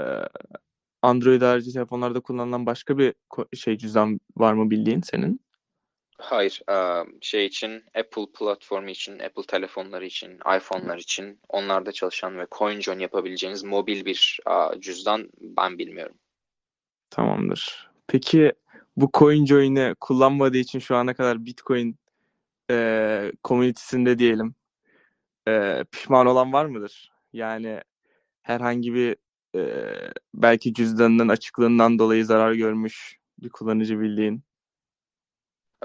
Android harici telefonlarda kullanılan başka bir şey cüzdan var mı bildiğin senin? Hayır, şey için Apple platformu için, Apple telefonları için, iPhone'lar için onlarda çalışan ve CoinJoin yapabileceğiniz mobil bir cüzdan ben bilmiyorum. Tamamdır. Peki bu CoinJoin'i kullanmadığı için şu ana kadar Bitcoin e, komünitesinde diyelim e, pişman olan var mıdır? Yani herhangi bir e, belki cüzdanının açıklığından dolayı zarar görmüş bir kullanıcı bildiğin.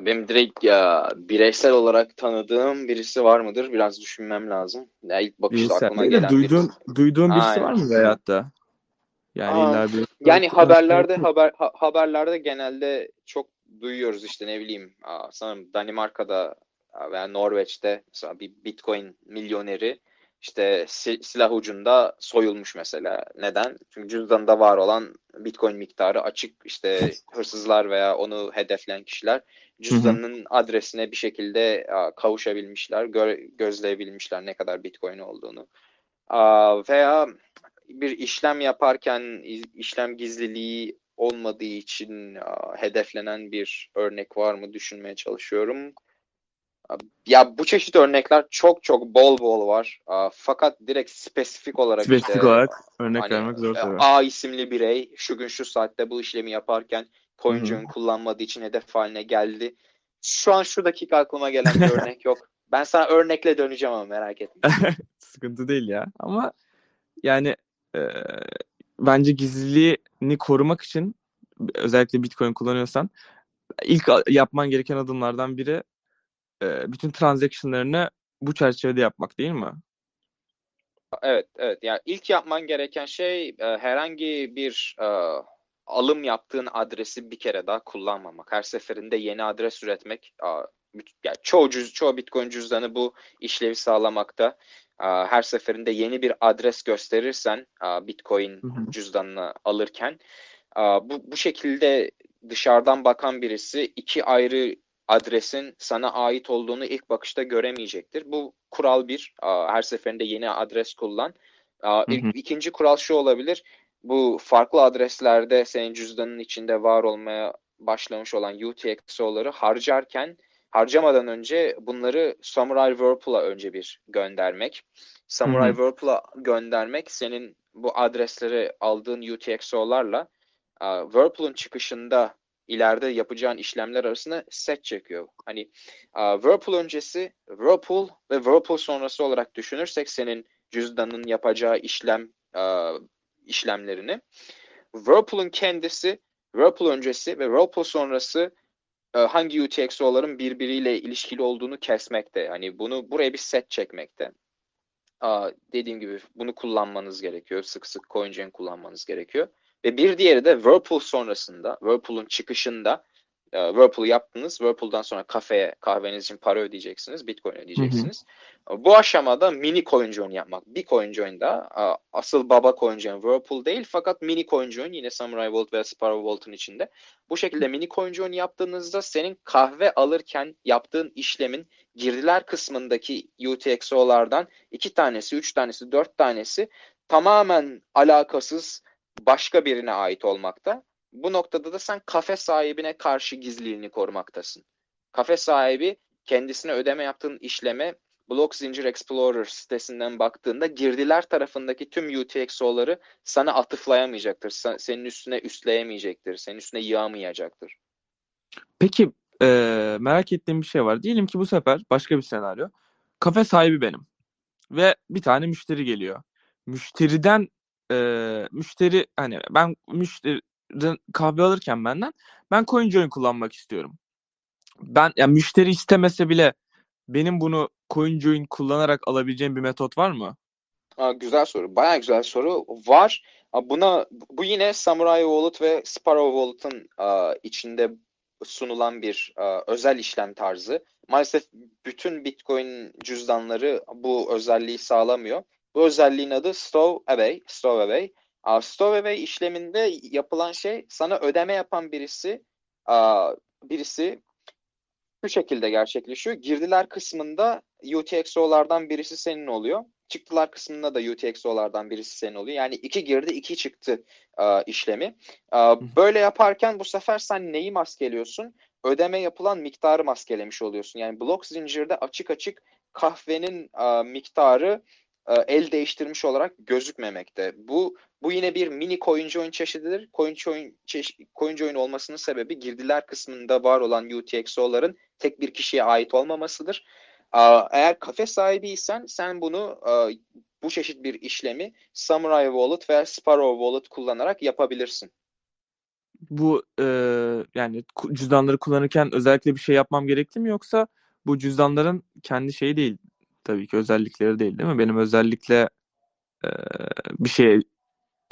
Benim direkt ya, bireysel olarak tanıdığım birisi var mıdır? Biraz düşünmem lazım. Ya ilk bakışta Değilse, aklıma gelen duyduğun, birisi. duyduğun birisi Aynen. var mı da? Yani Aa, illa bir Yani haberlerde haber ha- haberlerde genelde çok duyuyoruz işte ne bileyim sanırım Danimarka'da veya Norveç'te mesela bir Bitcoin milyoneri işte si- silah ucunda soyulmuş mesela. Neden? Çünkü cüzdanında var olan Bitcoin miktarı açık işte hırsızlar veya onu hedefleyen kişiler cüzdanının adresine bir şekilde aa, kavuşabilmişler, gö- gözleyebilmişler ne kadar Bitcoin olduğunu. Aa, veya bir işlem yaparken işlem gizliliği olmadığı için aa, hedeflenen bir örnek var mı düşünmeye çalışıyorum. Ya bu çeşit örnekler çok çok bol bol var. Fakat direkt spesifik olarak spesifik işte olarak örnek hani, vermek zor e, tabii. A isimli birey şu gün şu saatte bu işlemi yaparken CoinJoin kullanmadığı için hedef haline geldi. Şu an şu dakika aklıma gelen bir örnek yok. Ben sana örnekle döneceğim ama merak etme. Sıkıntı değil ya. Ama yani e, bence gizliliğini korumak için özellikle Bitcoin kullanıyorsan ilk yapman gereken adımlardan biri e, bütün transaction'larını bu çerçevede yapmak değil mi? Evet, evet. Yani ilk yapman gereken şey e, herhangi bir e, alım yaptığın adresi bir kere daha kullanmamak. Her seferinde yeni adres üretmek. e, yani çoğu cüz, çoğu Bitcoin cüzdanı bu işlevi sağlamakta. E, her seferinde yeni bir adres gösterirsen e, Bitcoin cüzdanını alırken e, bu bu şekilde dışarıdan bakan birisi iki ayrı adresin sana ait olduğunu ilk bakışta göremeyecektir. Bu kural bir. Her seferinde yeni adres kullan. İkinci kural şu olabilir. Bu farklı adreslerde senin cüzdanın içinde var olmaya başlamış olan UTXO'ları harcarken harcamadan önce bunları Samurai Whirlpool'a önce bir göndermek. Samurai Hı hı. Whirlpool'a göndermek senin bu adresleri aldığın UTXO'larla Whirlpool'un çıkışında ileride yapacağın işlemler arasında set çekiyor. Hani aa, Whirlpool öncesi, Whirlpool ve Whirlpool sonrası olarak düşünürsek senin cüzdanın yapacağı işlem aa, işlemlerini Whirlpool'un kendisi, Whirlpool öncesi ve Whirlpool sonrası e, hangi UTXO'ların birbiriyle ilişkili olduğunu kesmekte. Hani bunu buraya bir set çekmekte. Aa, dediğim gibi bunu kullanmanız gerekiyor. Sık sık CoinJoin kullanmanız gerekiyor. Ve bir diğeri de Whirlpool sonrasında, Whirlpool'un çıkışında e, Whirlpool yaptınız. Whirlpool'dan sonra kafeye kahveniz için para ödeyeceksiniz. Bitcoin ödeyeceksiniz. Bu aşamada mini CoinJoin yapmak. Bir CoinJoin daha. Asıl baba CoinJoin Whirlpool değil fakat mini CoinJoin yine Samurai Wallet veya Sparrow Wallet'ın içinde. Bu şekilde mini CoinJoin yaptığınızda senin kahve alırken yaptığın işlemin girdiler kısmındaki UTXO'lardan iki tanesi, üç tanesi, dört tanesi tamamen alakasız başka birine ait olmakta. Bu noktada da sen kafe sahibine karşı gizliliğini korumaktasın. Kafe sahibi kendisine ödeme yaptığın işleme Block Zincir Explorer sitesinden baktığında girdiler tarafındaki tüm UTXO'ları sana atıflayamayacaktır. Sen- Senin üstüne üstleyemeyecektir. Senin üstüne yığamayacaktır. Peki eee, merak ettiğim bir şey var. Diyelim ki bu sefer başka bir senaryo. Kafe sahibi benim. Ve bir tane müşteri geliyor. Müşteriden eee, müşteri hani ben müşteriden kahve alırken benden ben CoinJoin kullanmak istiyorum. Ben yani müşteri istemese bile benim bunu CoinJoin kullanarak alabileceğim bir metot var mı? Aa, güzel soru. Bayağı güzel soru. Var. Buna bu yine Samurai Wallet ve Sparrow Wallet'ın içinde sunulan bir aa, özel işlem tarzı. Maalesef bütün Bitcoin cüzdanları bu özelliği sağlamıyor. Bu özelliğin adı Stowaway. Stowaway. Aa, Stowaway işleminde yapılan şey sana ödeme yapan birisi aa, birisi şu şekilde gerçekleşiyor. Girdiler kısmında UTXO'lardan birisi senin oluyor. Çıktılar kısmında da UTXO'lardan birisi senin oluyor. Yani iki girdi iki çıktı e, işlemi. E, böyle yaparken bu sefer sen neyi maskeliyorsun? Ödeme yapılan miktarı maskelemiş oluyorsun. Yani blok zincirde açık açık kahvenin e, miktarı el değiştirmiş olarak gözükmemekte. Bu bu yine bir mini CoinJoin çeşididir. CoinJoin, çeş, CoinJoin olmasının sebebi girdiler kısmında var olan UTXO'ların tek bir kişiye ait olmamasıdır. Eğer kafe sahibiysen sen bunu e, bu çeşit bir işlemi Samurai Wallet veya Sparrow Wallet kullanarak yapabilirsin. Bu eee, yani cüzdanları kullanırken özellikle bir şey yapmam gerekli mi yoksa bu cüzdanların kendi şeyi değil tabii ki özellikleri değil değil mi? Benim özellikle eee, bir şey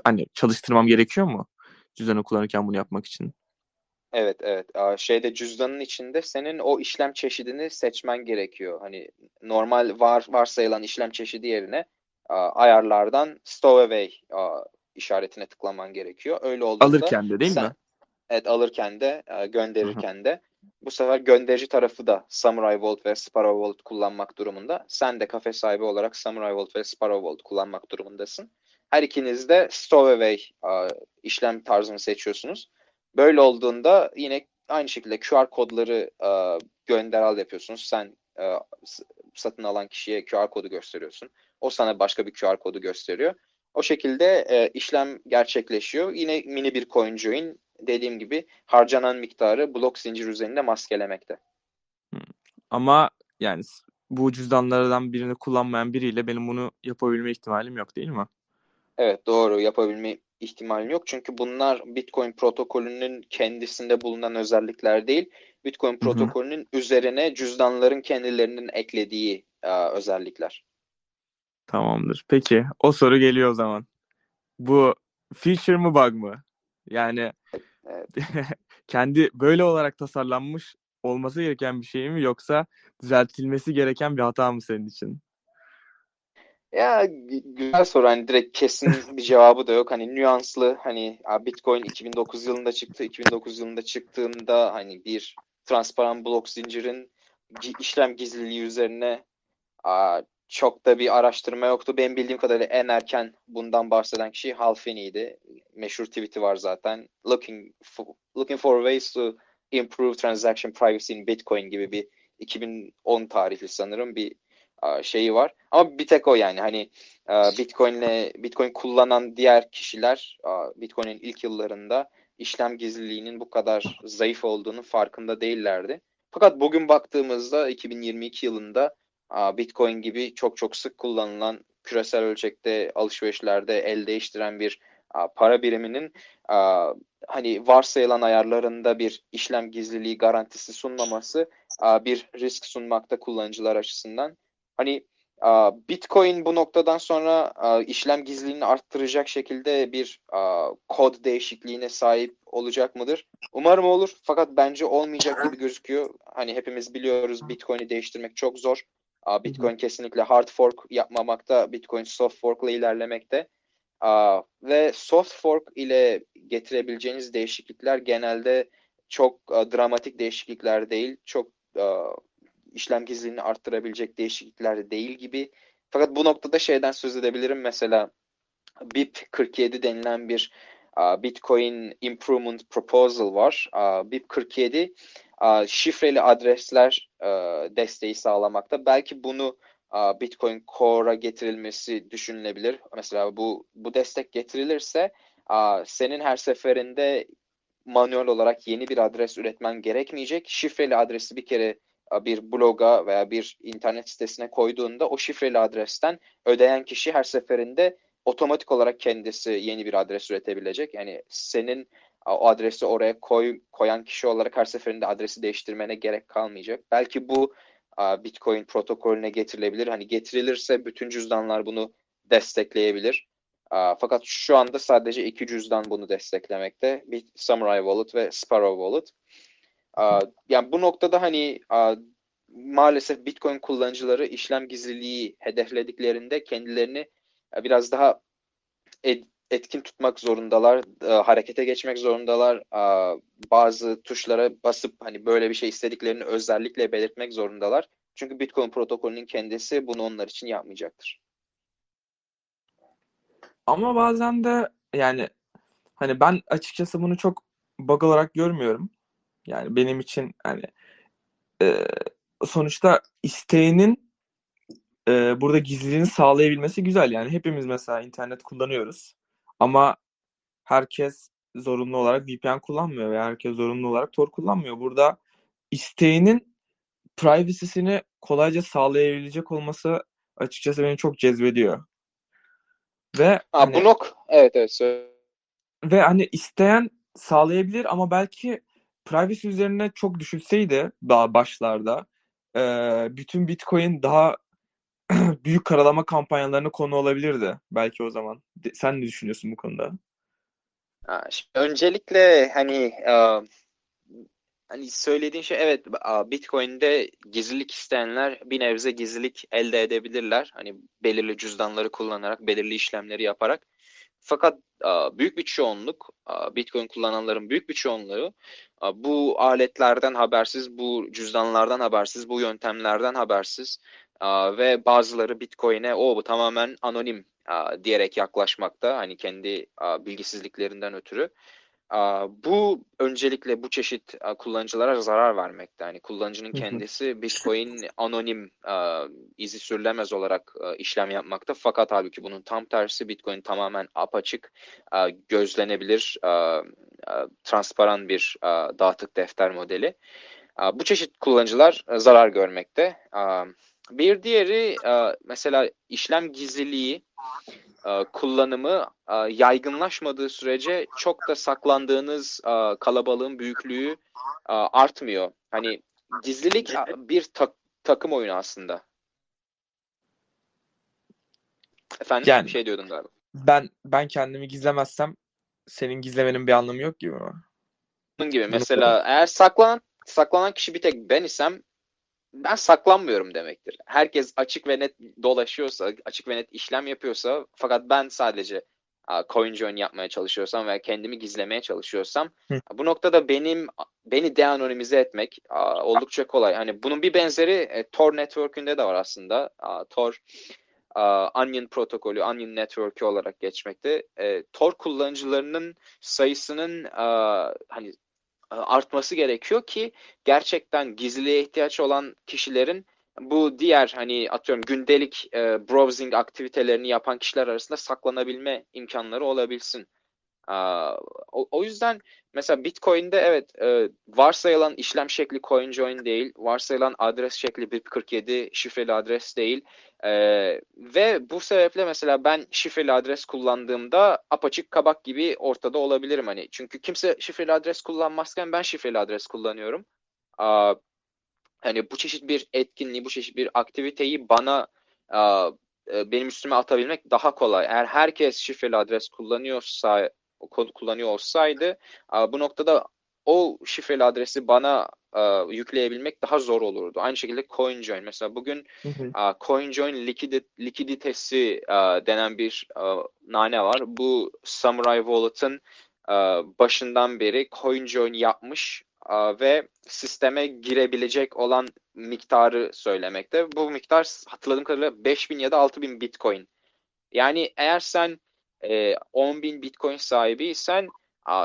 hani çalıştırmam gerekiyor mu cüzdanı kullanırken bunu yapmak için? Evet, evet. Şeyde cüzdanın içinde senin o işlem çeşidini seçmen gerekiyor. Hani normal var varsayılan işlem çeşidi yerine ayarlardan Stowaway aa, işaretine tıklaman gerekiyor. Öyle olduğunda Alırken de değil sen- mi? Evet alırken de e, gönderirken de bu sefer gönderici tarafı da Samurai Wallet ve Sparrow Wallet kullanmak durumunda. Sen de kafe sahibi olarak Samurai Wallet ve Sparrow Wallet kullanmak durumundasın. Her ikiniz de Stowaway e, işlem tarzını seçiyorsunuz. Böyle olduğunda yine aynı şekilde QR kodları e, gönder al yapıyorsunuz. Sen s- satın alan kişiye QR kodu gösteriyorsun. O sana başka bir QR kodu gösteriyor. O şekilde e, işlem gerçekleşiyor. Yine mini bir CoinJoin dediğim gibi harcanan miktarı blok zincir üzerinde maskelemekte. Ama yani bu cüzdanlardan birini kullanmayan biriyle benim bunu yapabilme ihtimalim yok değil mi? Evet doğru yapabilme ihtimalin yok. Çünkü bunlar Bitcoin protokolünün kendisinde bulunan özellikler değil. Bitcoin protokolünün üzerine cüzdanların kendilerinin eklediği e, özellikler. Tamamdır. Peki o soru geliyor o zaman. Bu feature mı bug mı? Yani Evet. kendi böyle olarak tasarlanmış olması gereken bir şey mi yoksa düzeltilmesi gereken bir hata mı senin için? Ya gü- güzel soru hani direkt kesin bir cevabı da yok hani nüanslı hani Bitcoin 2009 yılında çıktı 2009 yılında çıktığında hani bir transparan blok zincirin işlem gizliliği üzerine çok da bir araştırma yoktu. Benim bildiğim kadarıyla en erken bundan bahseden kişi Hal Finney'di. Meşhur tweet'i var zaten. Looking for, looking for ways to improve transaction privacy in Bitcoin gibi bir 2010 tarihli sanırım bir şeyi var. Ama bir tek o yani hani Bitcoin'le Bitcoin kullanan diğer kişiler Bitcoin'in ilk yıllarında işlem gizliliğinin bu kadar zayıf olduğunu farkında değillerdi. Fakat bugün baktığımızda 2022 yılında Bitcoin gibi çok çok sık kullanılan küresel ölçekte alışverişlerde el değiştiren bir para biriminin hani varsayılan ayarlarında bir işlem gizliliği garantisi sunmaması bir risk sunmakta kullanıcılar açısından. Hani Bitcoin bu noktadan sonra işlem gizliliğini arttıracak şekilde bir kod değişikliğine sahip olacak mıdır? Umarım olur fakat bence olmayacak gibi gözüküyor. Hani hepimiz biliyoruz Bitcoin'i değiştirmek çok zor. Bitcoin kesinlikle hard fork yapmamakta, Bitcoin soft fork ile ilerlemekte. Ve soft fork ile getirebileceğiniz değişiklikler genelde çok dramatik değişiklikler değil, çok işlem gizliliğini arttırabilecek değişiklikler değil gibi. Fakat bu noktada şeyden söz edebilirim. Mesela BIP47 denilen bir Bitcoin Improvement Proposal var. A, BIP47 a, şifreli adresler e, desteği sağlamakta. Belki bunu Bitcoin Core'a getirilmesi düşünülebilir. Mesela bu bu destek getirilirse senin her seferinde manuel olarak yeni bir adres üretmen gerekmeyecek. Şifreli adresi bir kere bir bloga veya bir internet sitesine koyduğunda o şifreli adresten ödeyen kişi her seferinde otomatik olarak kendisi yeni bir adres üretebilecek. Yani senin o adresi oraya koy, koyan kişi olarak her seferinde adresi değiştirmene gerek kalmayacak. Belki bu Bitcoin protokolüne getirilebilir. Hani getirilirse bütün cüzdanlar bunu destekleyebilir. Fakat şu anda sadece iki cüzdan bunu desteklemekte. Bir Samurai Wallet ve Sparrow Wallet. Yani bu noktada hani maalesef Bitcoin kullanıcıları işlem gizliliği hedeflediklerinde kendilerini biraz daha etkin tutmak zorundalar, e, harekete geçmek zorundalar. E, bazı tuşlara basıp hani böyle bir şey istediklerini özellikle belirtmek zorundalar. Çünkü Bitcoin protokolünün kendisi bunu onlar için yapmayacaktır. Ama bazen de yani hani ben açıkçası bunu çok bug olarak görmüyorum. Yani benim için hani e, sonuçta isteğinin e, burada gizliliğini sağlayabilmesi güzel. Yani hepimiz mesela internet kullanıyoruz. Ama herkes zorunlu olarak VPN kullanmıyor veya herkes zorunlu olarak Tor kullanmıyor. Burada isteğinin privacy'sini kolayca sağlayabilecek olması açıkçası beni çok cezbediyor. Ve Ha, hani bu nok evet evet söyle. ve hani isteyen sağlayabilir ama belki privacy üzerine çok düşünseydi daha başlarda e, bütün Bitcoin daha büyük karalama kampanyalarına konu olabilirdi belki o zaman. De- Sen ne düşünüyorsun bu konuda? Öncelikle hani e, hani söylediğin şey evet Bitcoin'de gizlilik isteyenler bir nebze gizlilik elde edebilirler. Hani belirli cüzdanları kullanarak, belirli işlemleri yaparak. Fakat büyük bir çoğunluk, Bitcoin kullananların büyük bir çoğunluğu bu aletlerden habersiz, bu cüzdanlardan habersiz, bu yöntemlerden habersiz ve bazıları Bitcoin'e o bu tamamen anonim diyerek yaklaşmakta. Hani kendi bilgisizliklerinden ötürü. Bu öncelikle bu çeşit kullanıcılara zarar vermekte. Yani kullanıcının kendisi Bitcoin anonim, izi sürülemez olarak işlem yapmakta. Fakat halbuki bunun tam tersi Bitcoin tamamen apaçık, gözlenebilir, transparan bir dağıtık defter modeli. Bu çeşit kullanıcılar zarar görmekte. Bir diğeri a, mesela işlem gizliliği e, kullanımı e, yaygınlaşmadığı sürece çok da saklandığınız e, kalabalığın büyüklüğü e, artmıyor. Hani gizlilik e, bir tak- takım oyunu aslında. Efendim Yani bir şey diyordun galiba. ben ben kendimi gizlemezsem senin gizlemenin bir anlamı yok gibi mi? Bunun gibi mesela eğer saklanan saklanan kişi bir tek ben isem ben saklanmıyorum demektir. Herkes açık ve net dolaşıyorsa, açık ve net işlem yapıyorsa fakat ben sadece a, CoinJoin yapmaya çalışıyorsam veya kendimi gizlemeye çalışıyorsam Hı. bu noktada benim beni de-anonimize etmek a, oldukça kolay. Hani bunun bir benzeri e, Tor Network'ünde de var aslında. A, Tor a, Onion protokolü, Onion Network'ü olarak geçmekte. E, Tor kullanıcılarının sayısının a, hani artması gerekiyor ki gerçekten gizliliğe ihtiyaç olan kişilerin bu diğer hani atıyorum gündelik e, browsing aktivitelerini yapan kişiler arasında saklanabilme imkanları olabilsin. Aa, o, o yüzden mesela Bitcoin'de evet e, varsayılan işlem şekli CoinJoin değil, varsayılan adres şekli BIP47 şifreli adres değil. E, ve bu sebeple mesela ben şifreli adres kullandığımda apaçık kabak gibi ortada olabilirim hani. Çünkü kimse şifreli adres kullanmazken ben şifreli adres kullanıyorum. Aa, hani bu çeşit bir etkinliği, bu çeşit bir aktiviteyi bana aa, e, benim üstüme atabilmek daha kolay. Eğer herkes şifreli adres kullanıyorsa kullanıyor olsaydı bu noktada o şifreli adresi bana yükleyebilmek daha zor olurdu. Aynı şekilde CoinJoin. Mesela bugün Hı hı. CoinJoin likidi, likiditesi denen bir nane var. Bu Samurai Wallet'ın başından beri CoinJoin yapmış ve sisteme girebilecek olan miktarı söylemekte. Bu miktar hatırladığım kadarıyla 5000 ya da 6000 Bitcoin. Yani eğer sen e, 10.000 Bitcoin sahibiysen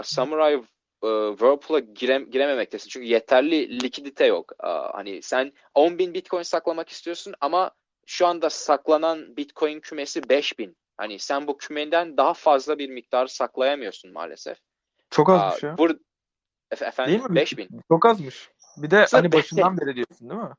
Samurai e, Whirlpool'a gire, girememektesin. Çünkü yeterli likidite yok. Hani sen 10.000 Bitcoin saklamak istiyorsun ama şu anda saklanan Bitcoin kümesi 5000. Hani sen bu kümeden daha fazla bir miktar saklayamıyorsun maalesef. Çok Aa, azmış ya. bur- Efe- efendim Değil mi? 5000. Çok azmış. Bir de Sırf hani başından beri diyorsun değil mi?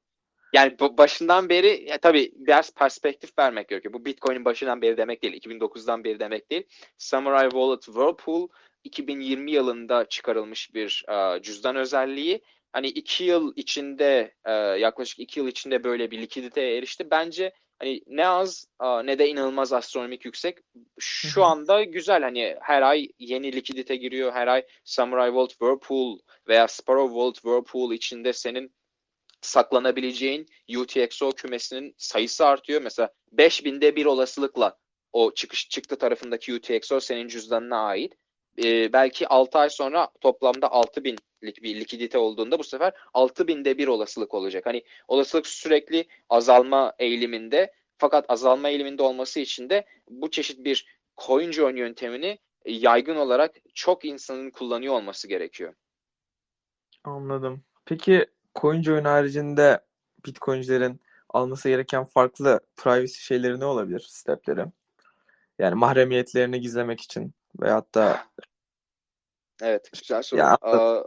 Yani başından beri ya tabii biraz perspektif vermek gerekiyor. Bu Bitcoin'in başından beri demek değil, 2009'dan beri demek değil. Samurai Wallet Whirlpool 2020 yılında çıkarılmış bir e, cüzdan özelliği. Hani iki yıl içinde e, yaklaşık iki yıl içinde böyle bir likiditeye erişti. Bence hani ne az e, ne de inanılmaz astronomik yüksek. Şu anda güzel hani her ay yeni likidite giriyor. Her ay Samurai Wallet Whirlpool veya Sparrow Wallet Whirlpool içinde senin saklanabileceğin UTXO kümesinin sayısı artıyor. Mesela 5000'de bir olasılıkla o çıkış çıktı tarafındaki UTXO senin cüzdanına ait. Ee, belki 6 ay sonra toplamda 6000'lik bir likidite olduğunda bu sefer 6000'de bir olasılık olacak. Hani olasılık sürekli azalma eğiliminde fakat azalma eğiliminde olması için de bu çeşit bir CoinJoin yöntemini yaygın olarak çok insanın kullanıyor olması gerekiyor. Anladım. Peki CoinJoin haricinde Bitcoin'cilerin alması gereken farklı privacy şeyleri ne olabilir? Stepleri. Yani mahremiyetlerini gizlemek için veyahut da Evet, güzel soru. Ya, Aa,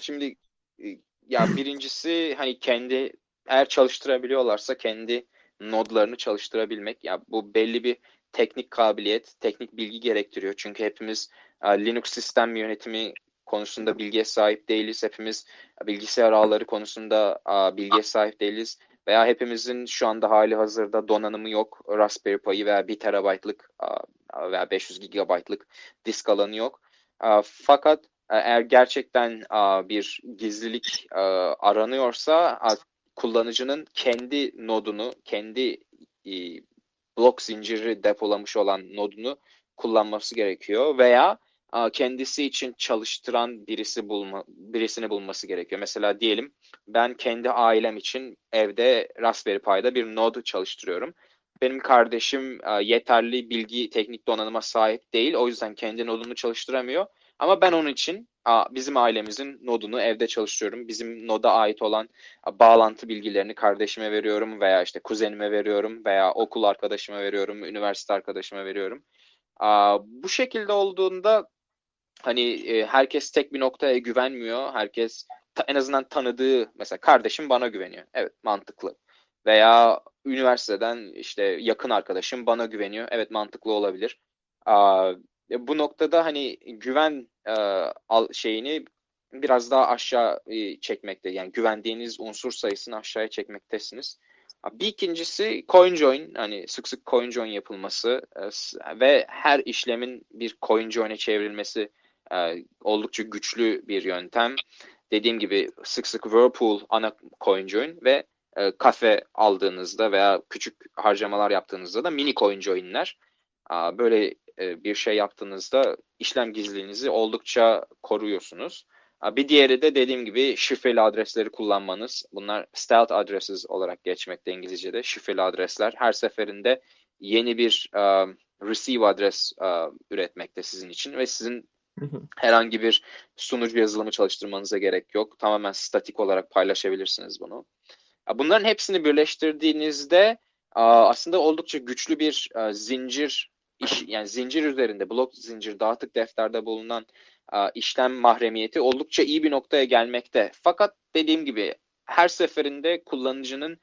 şimdi e, ya birincisi hani kendi eğer çalıştırabiliyorlarsa kendi nodlarını çalıştırabilmek. Ya bu belli bir teknik kabiliyet, teknik bilgi gerektiriyor. Çünkü hepimiz e, Linux sistem yönetimi konusunda bilgiye sahip değiliz. Hepimiz bilgisayar ağları konusunda e, bilgiye sahip değiliz. Veya hepimizin şu anda hali hazırda donanımı yok. Raspberry Pi'yi veya 1 terabaytlık veya 500 gigabaytlık disk alanı yok. Fakat e, eğer gerçekten bir gizlilik e, aranıyorsa kullanıcının kendi nodunu, kendi blok zinciri depolamış olan nodunu kullanması gerekiyor veya kendisi için çalıştıran birisi bulma, birisini bulması gerekiyor. Mesela diyelim ben kendi ailem için evde Raspberry Pi'da bir node çalıştırıyorum. Benim kardeşim e, yeterli bilgi, teknik donanıma sahip değil. O yüzden kendi nodunu çalıştıramıyor. Ama ben onun için a, bizim ailemizin nodunu evde çalıştırıyorum. Bizim noda ait olan a, bağlantı bilgilerini kardeşime veriyorum veya işte kuzenime veriyorum veya okul arkadaşıma veriyorum, üniversite arkadaşıma veriyorum. A, bu şekilde olduğunda hani e, herkes tek bir noktaya güvenmiyor. Herkes ta- en azından tanıdığı mesela kardeşim bana güveniyor. Evet mantıklı. Veya üniversiteden işte yakın arkadaşım bana güveniyor. Evet mantıklı olabilir. Aa, e, bu noktada hani güven e, al, şeyini biraz daha aşağı e, çekmekte. Yani güvendiğiniz unsur sayısını aşağıya çekmektesiniz. Bir ikincisi CoinJoin hani sık sık CoinJoin yapılması e, ve her işlemin bir CoinJoin'e çevrilmesi e, oldukça güçlü bir yöntem. Dediğim gibi sık sık Whirlpool ana CoinJoin ve e, kafe aldığınızda veya küçük harcamalar yaptığınızda da mini CoinJoin'ler. Aa, Böyle e, bir şey yaptığınızda işlem gizliliğinizi oldukça koruyorsunuz. Bir diğeri de dediğim gibi şifreli adresleri kullanmanız. Bunlar stealth addresses olarak geçmekte İngilizce'de. Şifreli adresler her seferinde yeni bir e, receive adres e, üretmekte sizin için ve sizin Herhangi bir sunucu yazılımı çalıştırmanıza gerek yok. Tamamen statik olarak paylaşabilirsiniz bunu. Bunların hepsini birleştirdiğinizde aslında oldukça güçlü bir zincir iş yani zincir üzerinde blok zincir dağıtık defterde bulunan işlem mahremiyeti oldukça iyi bir noktaya gelmekte. Fakat dediğim gibi her seferinde kullanıcının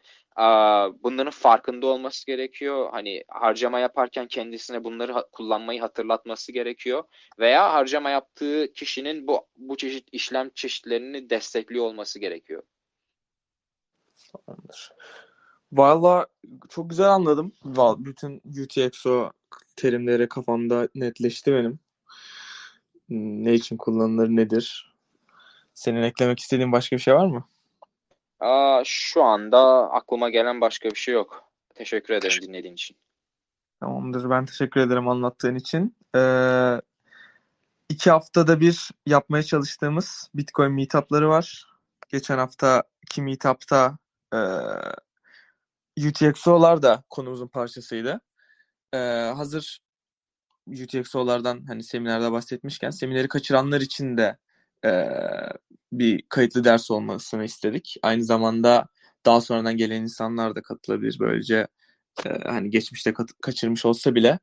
bunların farkında olması gerekiyor. Hani harcama yaparken kendisine bunları kullanmayı hatırlatması gerekiyor veya harcama yaptığı kişinin bu bu çeşit işlem çeşitlerini destekliyor olması gerekiyor. Tamamdır. Valla çok güzel anladım. Val- Bütün UTXO terimleri kafamda netleşti benim. Ne için kullanılır, nedir? Senin eklemek istediğin başka bir şey var mı? Aa, şu anda aklıma gelen başka bir şey yok. Teşekkür ederim dinlediğin için. Tamamdır. Ben teşekkür ederim anlattığın için. Ee, iki haftada bir yapmaya çalıştığımız Bitcoin meetupları var. Geçen haftaki meetupta e, UTXO'lar da konumuzun parçasıydı. Ee, hazır UTXO'lardan hani seminerde bahsetmişken semineri kaçıranlar için de e, bir kayıtlı ders olmasını istedik. Aynı zamanda daha sonradan gelen insanlar da katılabilir. Böylece e, hani geçmişte kaçırmış olsa bile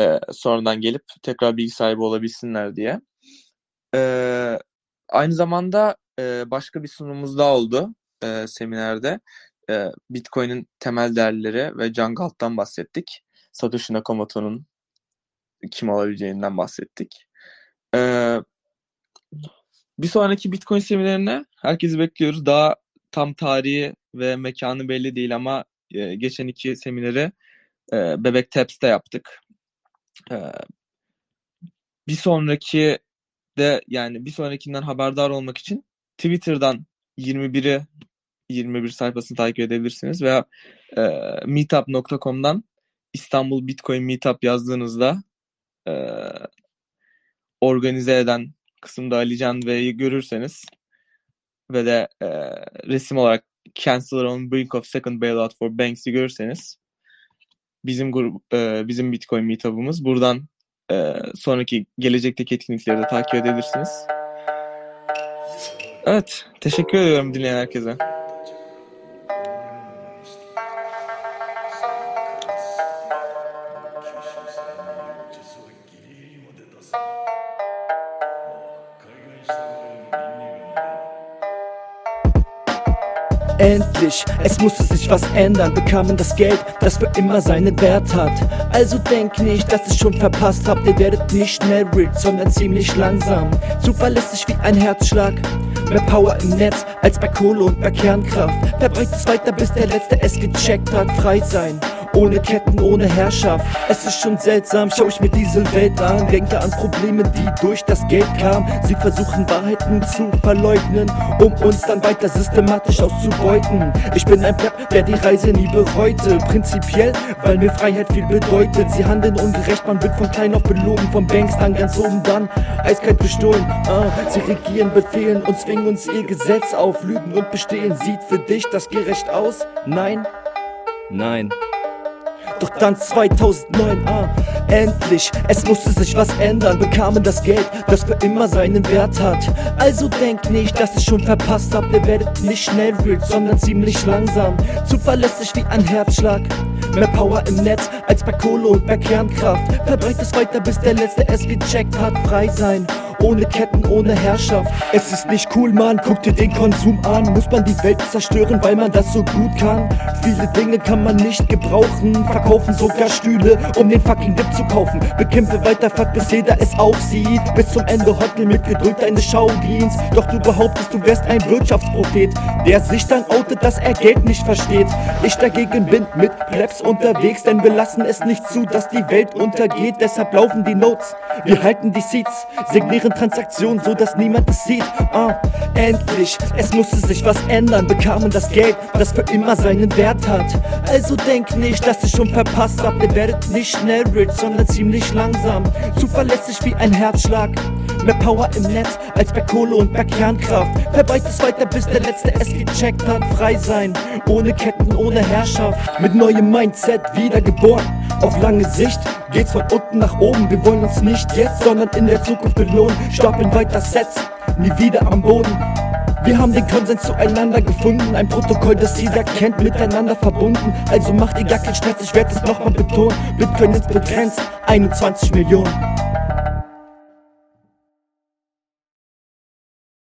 e, sonradan gelip tekrar bilgi sahibi olabilsinler diye. E, aynı zamanda e, başka bir sunumumuz daha oldu e, seminerde. E, Bitcoin'in temel değerleri ve Can Galt'tan bahsettik. Satoshi Nakamoto'nun kim olabileceğinden bahsettik. E, bir sonraki Bitcoin seminerine herkesi bekliyoruz. Daha tam tarihi ve mekanı belli değil ama e, geçen iki semineri e, Bebek Taps'te yaptık. E, bir sonraki de yani bir sonrakinden haberdar olmak için Twitter'dan 21'i 21 sayfasını takip edebilirsiniz veya e, meetup.com'dan İstanbul Bitcoin Meetup yazdığınızda e, organize eden kısımda Ali Can Bey'i görürseniz ve de e, resim olarak Chancellor on Brink of Second Bailout for Banks'i görürseniz bizim grup e, bizim Bitcoin Meetup'ımız buradan e, sonraki gelecekteki etkinlikleri de takip edebilirsiniz. Evet, teşekkür ediyorum dinleyen herkese. Endlich, es musste sich was ändern, bekamen das Geld, das für immer seinen Wert hat. Also denkt nicht, dass ihr schon verpasst habt, ihr werdet nicht schnell rich, sondern ziemlich langsam. Zuverlässig wie ein Herzschlag, mehr Power im Netz als bei Kohle und bei Kernkraft. Verbreitet es weiter, bis der Letzte es gecheckt hat, frei sein. Ohne Ketten, ohne Herrschaft. Es ist schon seltsam, schau ich mir diese Welt an. Denke an Probleme, die durch das Geld kamen. Sie versuchen Wahrheiten zu verleugnen, um uns dann weiter systematisch auszubeuten. Ich bin ein Pleb, der die Reise nie bereute. Prinzipiell, weil mir Freiheit viel bedeutet. Sie handeln ungerecht, man wird von klein auf belogen. Vom Banks dann ganz oben dann eiskalt bestohlen. Ah, sie regieren, befehlen und zwingen uns ihr Gesetz auf. Lügen und bestehen. Sieht für dich das gerecht aus? Nein? Nein. Doch dann 2009, ah, endlich, es musste sich was ändern, bekamen das Geld, das für immer seinen Wert hat. Also denkt nicht, dass ihr schon verpasst habt, ihr werdet nicht schnell rich, sondern ziemlich langsam. Zuverlässig wie ein Herzschlag. Mehr Power im Netz als bei Kohle und bei Kernkraft. Verbreitet es weiter, bis der Letzte es gecheckt hat. Frei sein. Ohne Ketten, ohne Herrschaft. Es ist nicht cool, Mann, guck dir den Konsum an. Muss man die Welt zerstören, weil man das so gut kann? Viele Dinge kann man nicht gebrauchen. Verkaufen sogar Stühle, um den fucking Dip zu kaufen. Bekämpfe weiter, fuck, bis jeder es auch sieht. Bis zum Ende Hotel mit gedrückt deine Schaudienst. Doch du behauptest, du wärst ein Wirtschaftsprophet, der sich dann outet, dass er Geld nicht versteht. Ich dagegen bin mit Plebs unterwegs, denn wir lassen es nicht zu, dass die Welt untergeht. Deshalb laufen die Notes, wir halten die Seats, signieren Transaktionen, so dass niemand es sieht. Ah, endlich, es musste sich was ändern, bekamen das Geld, das für immer seinen Wert hat. Also denk nicht, dass ihr schon verpasst habt, ihr werdet nicht schnell rich, sondern ziemlich langsam. Zuverlässig wie ein Herzschlag. Mehr Power im Netz als bei Kohle und bei Kernkraft. Verbreitet es weiter, bis der Letzte es gecheckt hat. Frei sein, ohne Ketten, ohne Herrschaft. Mit neuem Mindset wiedergeboren. Auf lange Sicht geht's von unten nach oben. Wir wollen uns nicht jetzt, sondern in der Zukunft belohnen. Stapeln weiter Sets, nie wieder am Boden. Wir haben den Konsens zueinander gefunden, ein Protokoll, das jeder kennt, miteinander verbunden. Also macht ihr gar keinen Stress, ich werde es nochmal betonen. Bitcoin ist begrenzt, 21 Millionen.